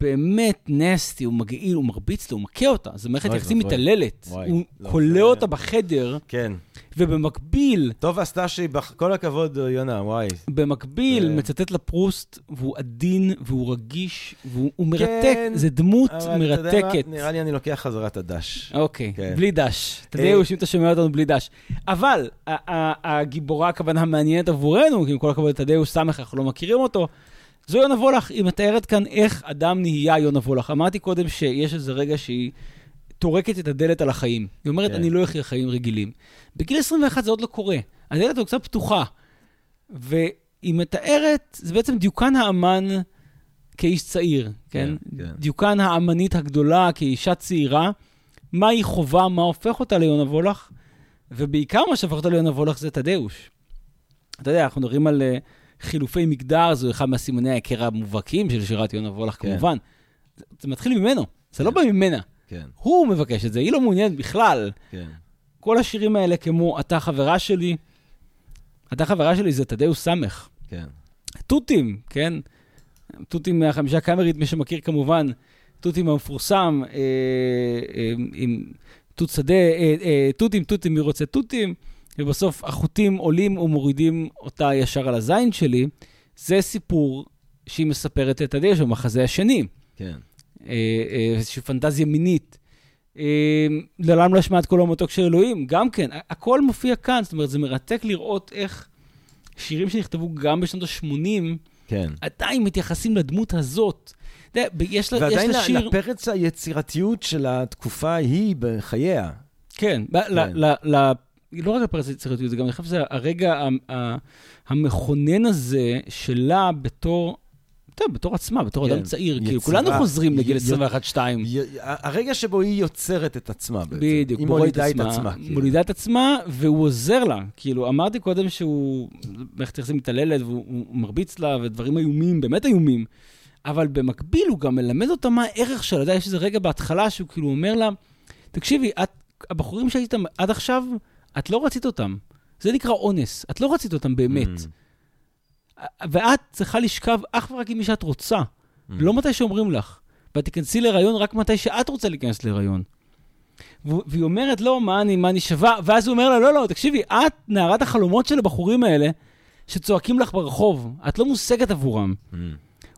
Speaker 2: באמת נסטי, הוא מגעיל, הוא מרביץ לו, הוא מכה אותה. זו מערכת יחסים מתעללת. הוא לא, כולא אותה בחדר. כן. ובמקביל...
Speaker 1: טוב עשתה שהיא, כל הכבוד, יונה, וואי.
Speaker 2: במקביל, מצטט לפרוסט, והוא עדין, והוא רגיש, והוא מרתק, כן, זה דמות מרתקת. אתה יודע
Speaker 1: מה? נראה לי אני לוקח חזרה את הדש.
Speaker 2: אוקיי, כן. בלי דש. תדעו שאם אתה שומע אותנו בלי דש. אבל הגיבורה, הכוונה המעניינת עבורנו, כי עם כל הכבוד לתדאוש סמך, אנחנו לא מכירים אותו, זו יונה וולך, היא מתארת כאן איך אדם נהיה יונה וולך. אמרתי קודם שיש איזה רגע שהיא טורקת את הדלת על החיים. היא אומרת, כן. אני לא אחיה חיים רגילים. בגיל 21 זה עוד לא קורה. הדלת עוד קצת פתוחה. והיא מתארת, זה בעצם דיוקן האמן כאיש צעיר, כן? כן, כן. דיוקן האמנית הגדולה כאישה צעירה. מה היא חובה, מה הופך אותה ליונה וולך, ובעיקר מה שהופך אותה ליונה וולך זה תדאוש. אתה יודע, אנחנו מדברים על uh, חילופי מגדר, זה אחד מהסימני ההיכר המובהקים של שירת יונה וולך, כן. כמובן. זה, זה מתחיל ממנו, זה לא כן. לא בא ממנה. כן. הוא מבקש את זה, היא לא מעוניינת בכלל. כן. כל השירים האלה כמו "אתה חברה שלי", "אתה חברה שלי" זה תדאוס סמך. כן. תותים, כן? תותים מהחמישה קאמרית, מי שמכיר כמובן, תותים המפורסם, אה, אה, עם תות שדה, אה, אה, תותים, תותים, מי רוצה תותים, ובסוף החוטים עולים ומורידים אותה ישר על הזין שלי. זה סיפור שהיא מספרת את הדשא במחזה השני. כן. אה, אה, איזושהי פנטזיה מינית. אה, לעולם לא אשמע את קולו המתוק של אלוהים, גם כן, הכל מופיע כאן, זאת אומרת, זה מרתק לראות איך שירים שנכתבו גם בשנות ה-80, כן. עדיין מתייחסים לדמות הזאת. אתה יודע, יש לה
Speaker 1: ועדיין
Speaker 2: שיר...
Speaker 1: ועדיין לפרץ היצירתיות של התקופה ההיא בחייה.
Speaker 2: כן, כן. ל, ל, ל, לא רק לפרץ היצירתיות, זה גם, אני חושב שזה הרגע המכונן הזה שלה בתור... אתה יודע, בתור עצמה, בתור כן, אדם צעיר, יצירה, כאילו, כולנו חוזרים לגיל 21-2.
Speaker 1: הרגע שבו היא יוצרת את עצמה בעצם.
Speaker 2: בדיוק,
Speaker 1: היא מולידה את עצמה. כאילו.
Speaker 2: מולידה את עצמה, והוא עוזר לה. כאילו, אמרתי קודם שהוא, מערכת יחסים מתעללת, והוא מרביץ לה, ודברים איומים, באמת איומים. אבל במקביל הוא גם מלמד אותה מה הערך שלה. אתה יודע, יש איזה רגע בהתחלה שהוא כאילו אומר לה, תקשיבי, את, הבחורים שהיית עד עכשיו, את לא רצית אותם. זה נקרא אונס, את לא רצית אותם באמת. Mm. ואת צריכה לשכב אך ורק עם מי שאת רוצה, mm. לא מתי שאומרים לך. ואת תיכנסי להיריון רק מתי שאת רוצה להיכנס להיריון. והיא אומרת, לא, מה אני, מה אני שווה? ואז הוא אומר לה, לא, לא, תקשיבי, את נערת החלומות של הבחורים האלה, שצועקים לך ברחוב, את לא מושגת עבורם. Mm.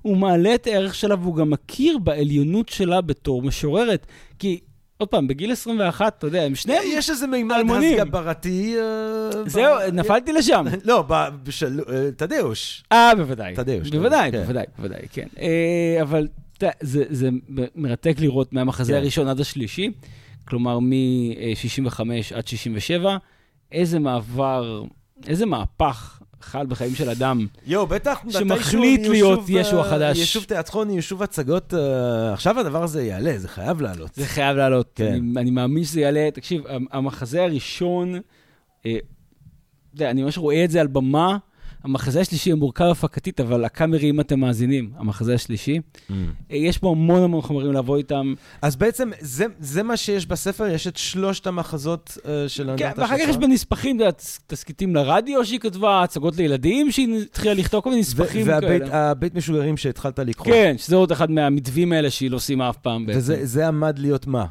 Speaker 2: הוא מעלה את הערך שלה והוא גם מכיר בעליונות שלה בתור משוררת. כי עוד פעם, בגיל 21, אתה יודע, הם שניהם
Speaker 1: אלמונים. יש איזה מימד הסגברתי.
Speaker 2: אה, זהו, נפלתי לשם. *laughs*
Speaker 1: לא. אה, תדאוש.
Speaker 2: אה, בוודאי. תדאוש. בוודאי, כן. בוודאי, בוודאי, כן. אה, אבל זה מרתק לראות מהמחזה כן. הראשון עד השלישי, כלומר מ-65 עד 67, איזה מעבר, איזה מהפך חל בחיים של אדם.
Speaker 1: יואו, בטח
Speaker 2: שמחליט להיות ישו החדש.
Speaker 1: יישוב תיאטרון, יישוב הצגות, uh, עכשיו הדבר הזה יעלה, זה חייב לעלות.
Speaker 2: זה חייב לעלות, כן. אני, אני מאמין שזה יעלה. תקשיב, המחזה הראשון, אה, אני ממש רואה את זה על במה, המחזה השלישי הוא מורכב הפקתית, אבל הקאמרי, אם אתם מאזינים, המחזה השלישי, mm. יש פה המון המון חומרים לבוא איתם.
Speaker 1: אז בעצם זה, זה מה שיש בספר, יש את שלושת המחזות uh, של
Speaker 2: כן, ואחר כך יש בנספחים, תסכיתים לרדיו שהיא כתבה, הצגות לילדים שהיא התחילה לכתוב, כל מיני נספחים
Speaker 1: כאלה. והבית משוגרים שהתחלת לקרוא.
Speaker 2: כן, שזה עוד אחד מהמתווים האלה שהיא לא סיימה אף פעם.
Speaker 1: וזה עמד להיות מה?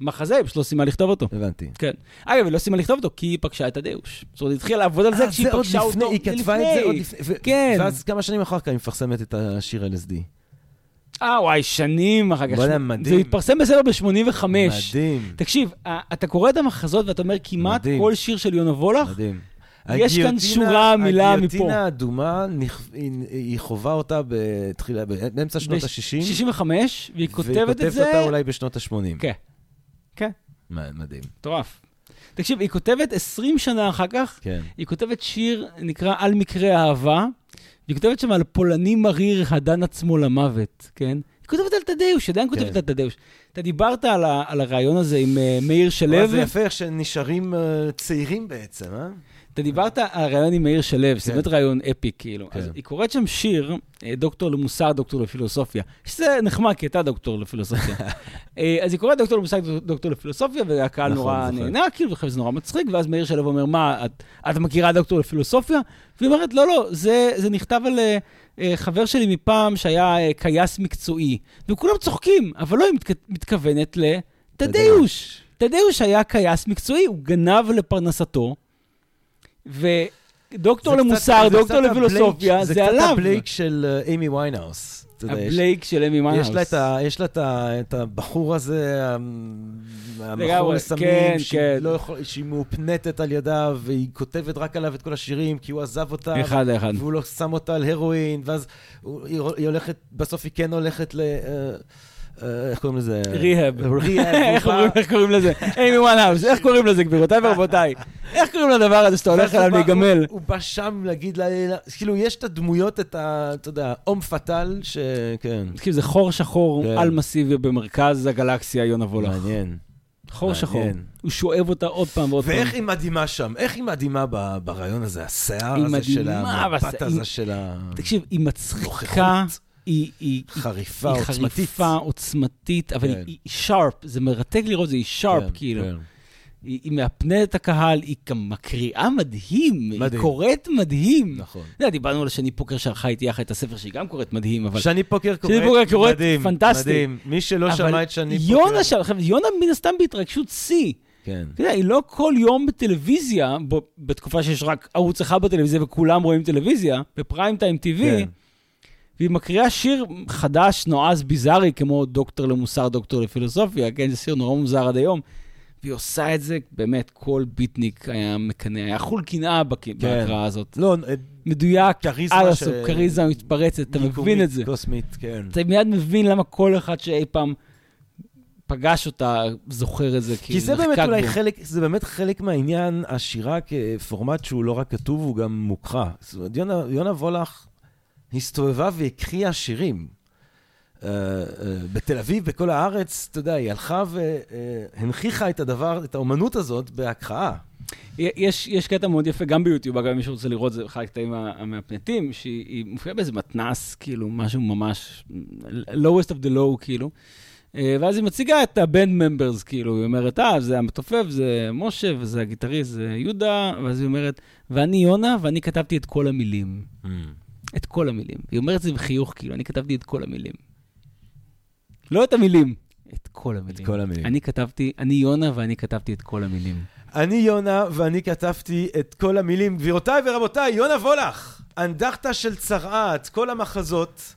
Speaker 2: מחזה, פשוט לא סיימה לכתוב אותו.
Speaker 1: הבנתי.
Speaker 2: כן. אגב, היא לא סיימה לכתוב אותו כי היא פגשה את הדאוש. זאת אומרת, היא התחילה לעבוד על זה אה, כשהיא פגשה אותו.
Speaker 1: היא כתבה את זה עוד לפני. כן. ואז כמה שנים אחר כך היא מפרסמת את השיר LSD.
Speaker 2: אה, וואי, שנים אחר כך.
Speaker 1: בוא'נה, מדהים.
Speaker 2: זה התפרסם בסדר ב-85. מדהים. תקשיב, אתה קורא את המחזות ואתה אומר, כמעט כל שיר של יונה וולך, מדהים. יש כאן שורה, מילה מפה.
Speaker 1: הגיוטינה האדומה, היא חווה אותה בתחילה, באמצע שנות ה-60.
Speaker 2: 65, והיא כותבת את זה...
Speaker 1: והיא כותבת אותה אולי בשנות ה-80.
Speaker 2: כן. כן.
Speaker 1: מדהים.
Speaker 2: מטורף. תקשיב, היא כותבת 20 שנה אחר כך, כן. היא כותבת שיר נקרא על מקרה אהבה, והיא כותבת שם על פולני מריר הדן עצמו למוות, כן? היא כותבת על תדאוש, עדיין כן. כותבת על תדאוש. אתה דיברת על, ה, על הרעיון הזה עם uh, מאיר שלו.
Speaker 1: זה יפה איך שנשארים uh, צעירים בעצם, אה?
Speaker 2: אתה דיברת על הרעיון עם מאיר שלו, זה כן. באמת רעיון אפי, כאילו. אז כן. היא קוראת שם שיר, אה, דוקטור למוסר, דוקטור לפילוסופיה, שזה נחמד, כי הייתה דוקטור לפילוסופיה. *laughs* אה, אז היא קוראת דוקטור למוסר, דוקטור לפילוסופיה, והקהל נכון, נורא נהנה, כאילו, וחושב שזה נורא מצחיק, ואז מאיר שלו אומר, מה, את מכירה דוקטור לפילוסופיה? והיא אומרת, לא, לא, זה נכתב על... אה, חבר שלי מפעם שהיה קייס מקצועי, וכולם צוחקים, אבל לא, היא מתכוונת לתדאוש. תדאוש היה כייס מקצועי, הוא גנב לפרנסתו, ודוקטור למוסר, דוקטור לפילוסופיה, זה עליו.
Speaker 1: זה קצת הבלייק של אימי ויינהאוס.
Speaker 2: הבלייק של אמי ויינהאוס.
Speaker 1: יש לה את הבחור הזה, המכור לסמים, כן, כן. לא שהיא מאופנטת על ידה, והיא כותבת רק עליו את כל השירים, כי הוא עזב אותה.
Speaker 2: אחד לאחד.
Speaker 1: והוא לא שם אותה על הרואין, ואז היא הולכת, בסוף היא כן הולכת ל... אה, איך קוראים לזה?
Speaker 2: rehab. *laughs* איך קוראים לזה? אימי ויינהאוס, איך קוראים לזה, גבירותיי ורבותיי? איך קוראים לדבר הזה שאתה הולך אליו להיגמל?
Speaker 1: הוא בא שם להגיד, כאילו, יש את הדמויות, את ה... אתה יודע, homme fatal, שכן.
Speaker 2: כאילו, זה חור שחור כן. על מסיבי במרכז הגלקסיה, יונה וולך.
Speaker 1: מעניין.
Speaker 2: חור שחור. הוא שואב אותה עוד פעם ועוד
Speaker 1: פעם. ואיך היא מדהימה שם? איך היא מדהימה ברעיון הזה? השיער הזה של המבט הזה של ה...
Speaker 2: תקשיב, היא מצחיקה. היא,
Speaker 1: היא חריפה, היא
Speaker 2: עוצמתית. חריפה, עוצמתית, אבל כן. היא שרפ, זה מרתק לראות, זה היא שרפ, כן, כאילו. כן. היא, היא מאפנת את הקהל, היא גם מקריאה מדהים, מדהים. היא קוראת מדהים.
Speaker 1: נכון.
Speaker 2: אתה יודע, דיברנו על שני פוקר שערכה איתי יחד את הספר שהיא גם קוראת מדהים, אבל...
Speaker 1: שני פוקר קוראת, שני פוקר קוראת מדהים, פנטסטי. מדהים, מי שלא שמע את שני פוקר...
Speaker 2: יונה שם, יונה מן הסתם בהתרגשות שיא.
Speaker 1: כן.
Speaker 2: אתה יודע, היא לא כל יום בטלוויזיה, ב, בתקופה שיש רק ערוץ אחד בטלוויזיה וכולם רואים טלוויזיה, בפריים טיים טיווי, כן. והיא מקריאה שיר חדש, נועז, ביזארי, כמו דוקטור למוסר, דוקטור לפילוסופיה, כן, זה שיר נורא מוזר עד היום. והיא עושה את זה, באמת, כל ביטניק היה מקנא, היה חול קנאה כן. בהקראה הזאת.
Speaker 1: לא,
Speaker 2: מדויק, עד הסוף, כריזמה מתפרצת, אתה מבין את זה.
Speaker 1: קוסמית, כן.
Speaker 2: אתה מיד מבין למה כל אחד שאי פעם פגש אותה זוכר את זה,
Speaker 1: כי זה באמת אולי בו. חלק, זה באמת חלק מהעניין, השירה כפורמט שהוא לא רק כתוב, הוא גם מוקרא. זאת אומרת, יונה, יונה וולך הסתובבה והקריאה שירים. אה, אה, בתל אביב, בכל הארץ, אתה יודע, היא הלכה והנכיחה את הדבר, את האומנות הזאת בהקראה.
Speaker 2: יש, יש קטע מאוד יפה גם ביוטיוב, אגב, מי שרוצה לראות, זה אחד הקטעים המהפנטים, שהיא מופיעה באיזה מתנס, כאילו, משהו ממש, lowest of the low, כאילו. אה, ואז היא מציגה את ה-band members, כאילו, היא אומרת, אה, זה המתופף, זה משה, וזה הגיטריסט, זה יהודה, ואז היא אומרת, ואני יונה, ואני כתבתי את כל המילים. Mm. את כל המילים. היא אומרת את זה בחיוך, כאילו, אני כתבתי את כל המילים. לא את המילים, את כל המילים.
Speaker 1: את כל המילים.
Speaker 2: אני כתבתי, אני יונה ואני כתבתי את כל המילים.
Speaker 1: אני יונה ואני כתבתי את כל המילים. גבירותיי ורבותיי, יונה וולך, אנדכתה של צרעת, כל המחזות.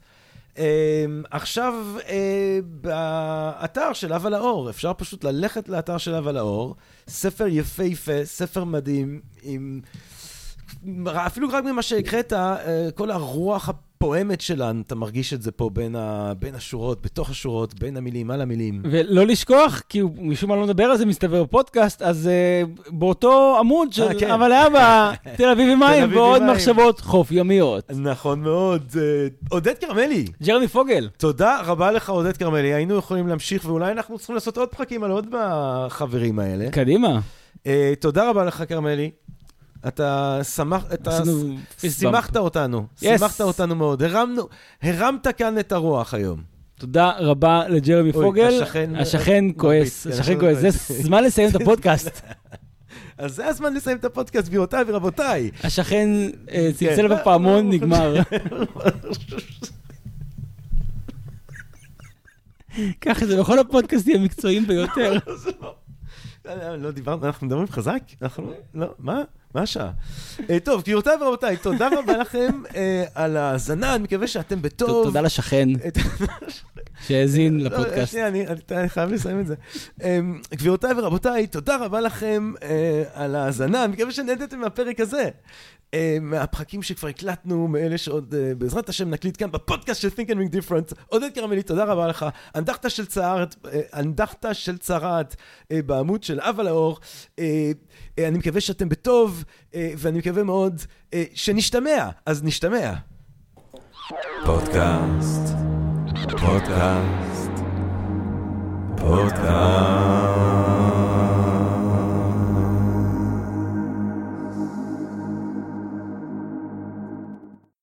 Speaker 1: אה, עכשיו אה, באתר של אב על האור, אפשר פשוט ללכת לאתר של אב על האור, ספר יפהפה, ספר מדהים, עם... אפילו רק ממה שהקראת, אה, כל הרוח הפועמת שלנו, אתה מרגיש את זה פה בין, ה, בין השורות, בתוך השורות, בין המילים, על המילים.
Speaker 2: ולא לשכוח, כי הוא משום מה לא מדבר על זה, מסתבר בפודקאסט, אז uh, באותו עמוד של 아, כן. אבל אבא, *laughs* תל אביב עם מים, ועוד מחשבות חוף ימיות.
Speaker 1: נכון מאוד. Uh, עודד כרמלי.
Speaker 2: ג'רמי פוגל.
Speaker 1: תודה רבה לך, עודד כרמלי. היינו יכולים להמשיך, ואולי אנחנו צריכים לעשות עוד פרקים על עוד מהחברים האלה.
Speaker 2: קדימה.
Speaker 1: Uh, תודה רבה לך, כרמלי. אתה שמח, אתה שימחת אותנו. שימחת אותנו מאוד. הרמנו, הרמת כאן את הרוח היום.
Speaker 2: תודה רבה לג'רמי פוגל. השכן, כועס, השכן כועס. זה זמן לסיים את הפודקאסט. *laughs*
Speaker 1: אז זה הזמן לסיים את הפודקאסט, גבירותיי ורבותיי.
Speaker 2: השכן אה, צלצל כן. בפעמון, נגמר. *laughs* ככה זה בכל הפודקאסטים המקצועיים ביותר. *laughs*
Speaker 1: לא דיברנו, אנחנו מדברים חזק? אנחנו, לא, מה? מה השעה? אה, טוב, גבירותיי ורבותיי, תודה רבה לכם אה, על ההאזנה, אני מקווה שאתם בטוב.
Speaker 2: תודה לשכן *laughs* שהאזין לא, לפודקאסט.
Speaker 1: שנייה, אני חייב לסיים את זה. אמ, גבירותיי ורבותיי, תודה רבה לכם אה, על ההאזנה, אני מקווה שנהנתם מהפרק הזה. מהפחקים שכבר הקלטנו, מאלה שעוד בעזרת השם נקליט כאן בפודקאסט של Think and Ring Different. עודד קרמלי, תודה רבה לך. אנדכתה של צערת, אנדכתה של צרעת בעמוד של אב על האור. אה, אני מקווה שאתם בטוב, אה, ואני מקווה מאוד אה, שנשתמע, אז נשתמע. פודקאסט, פודקאסט, פודקאסט.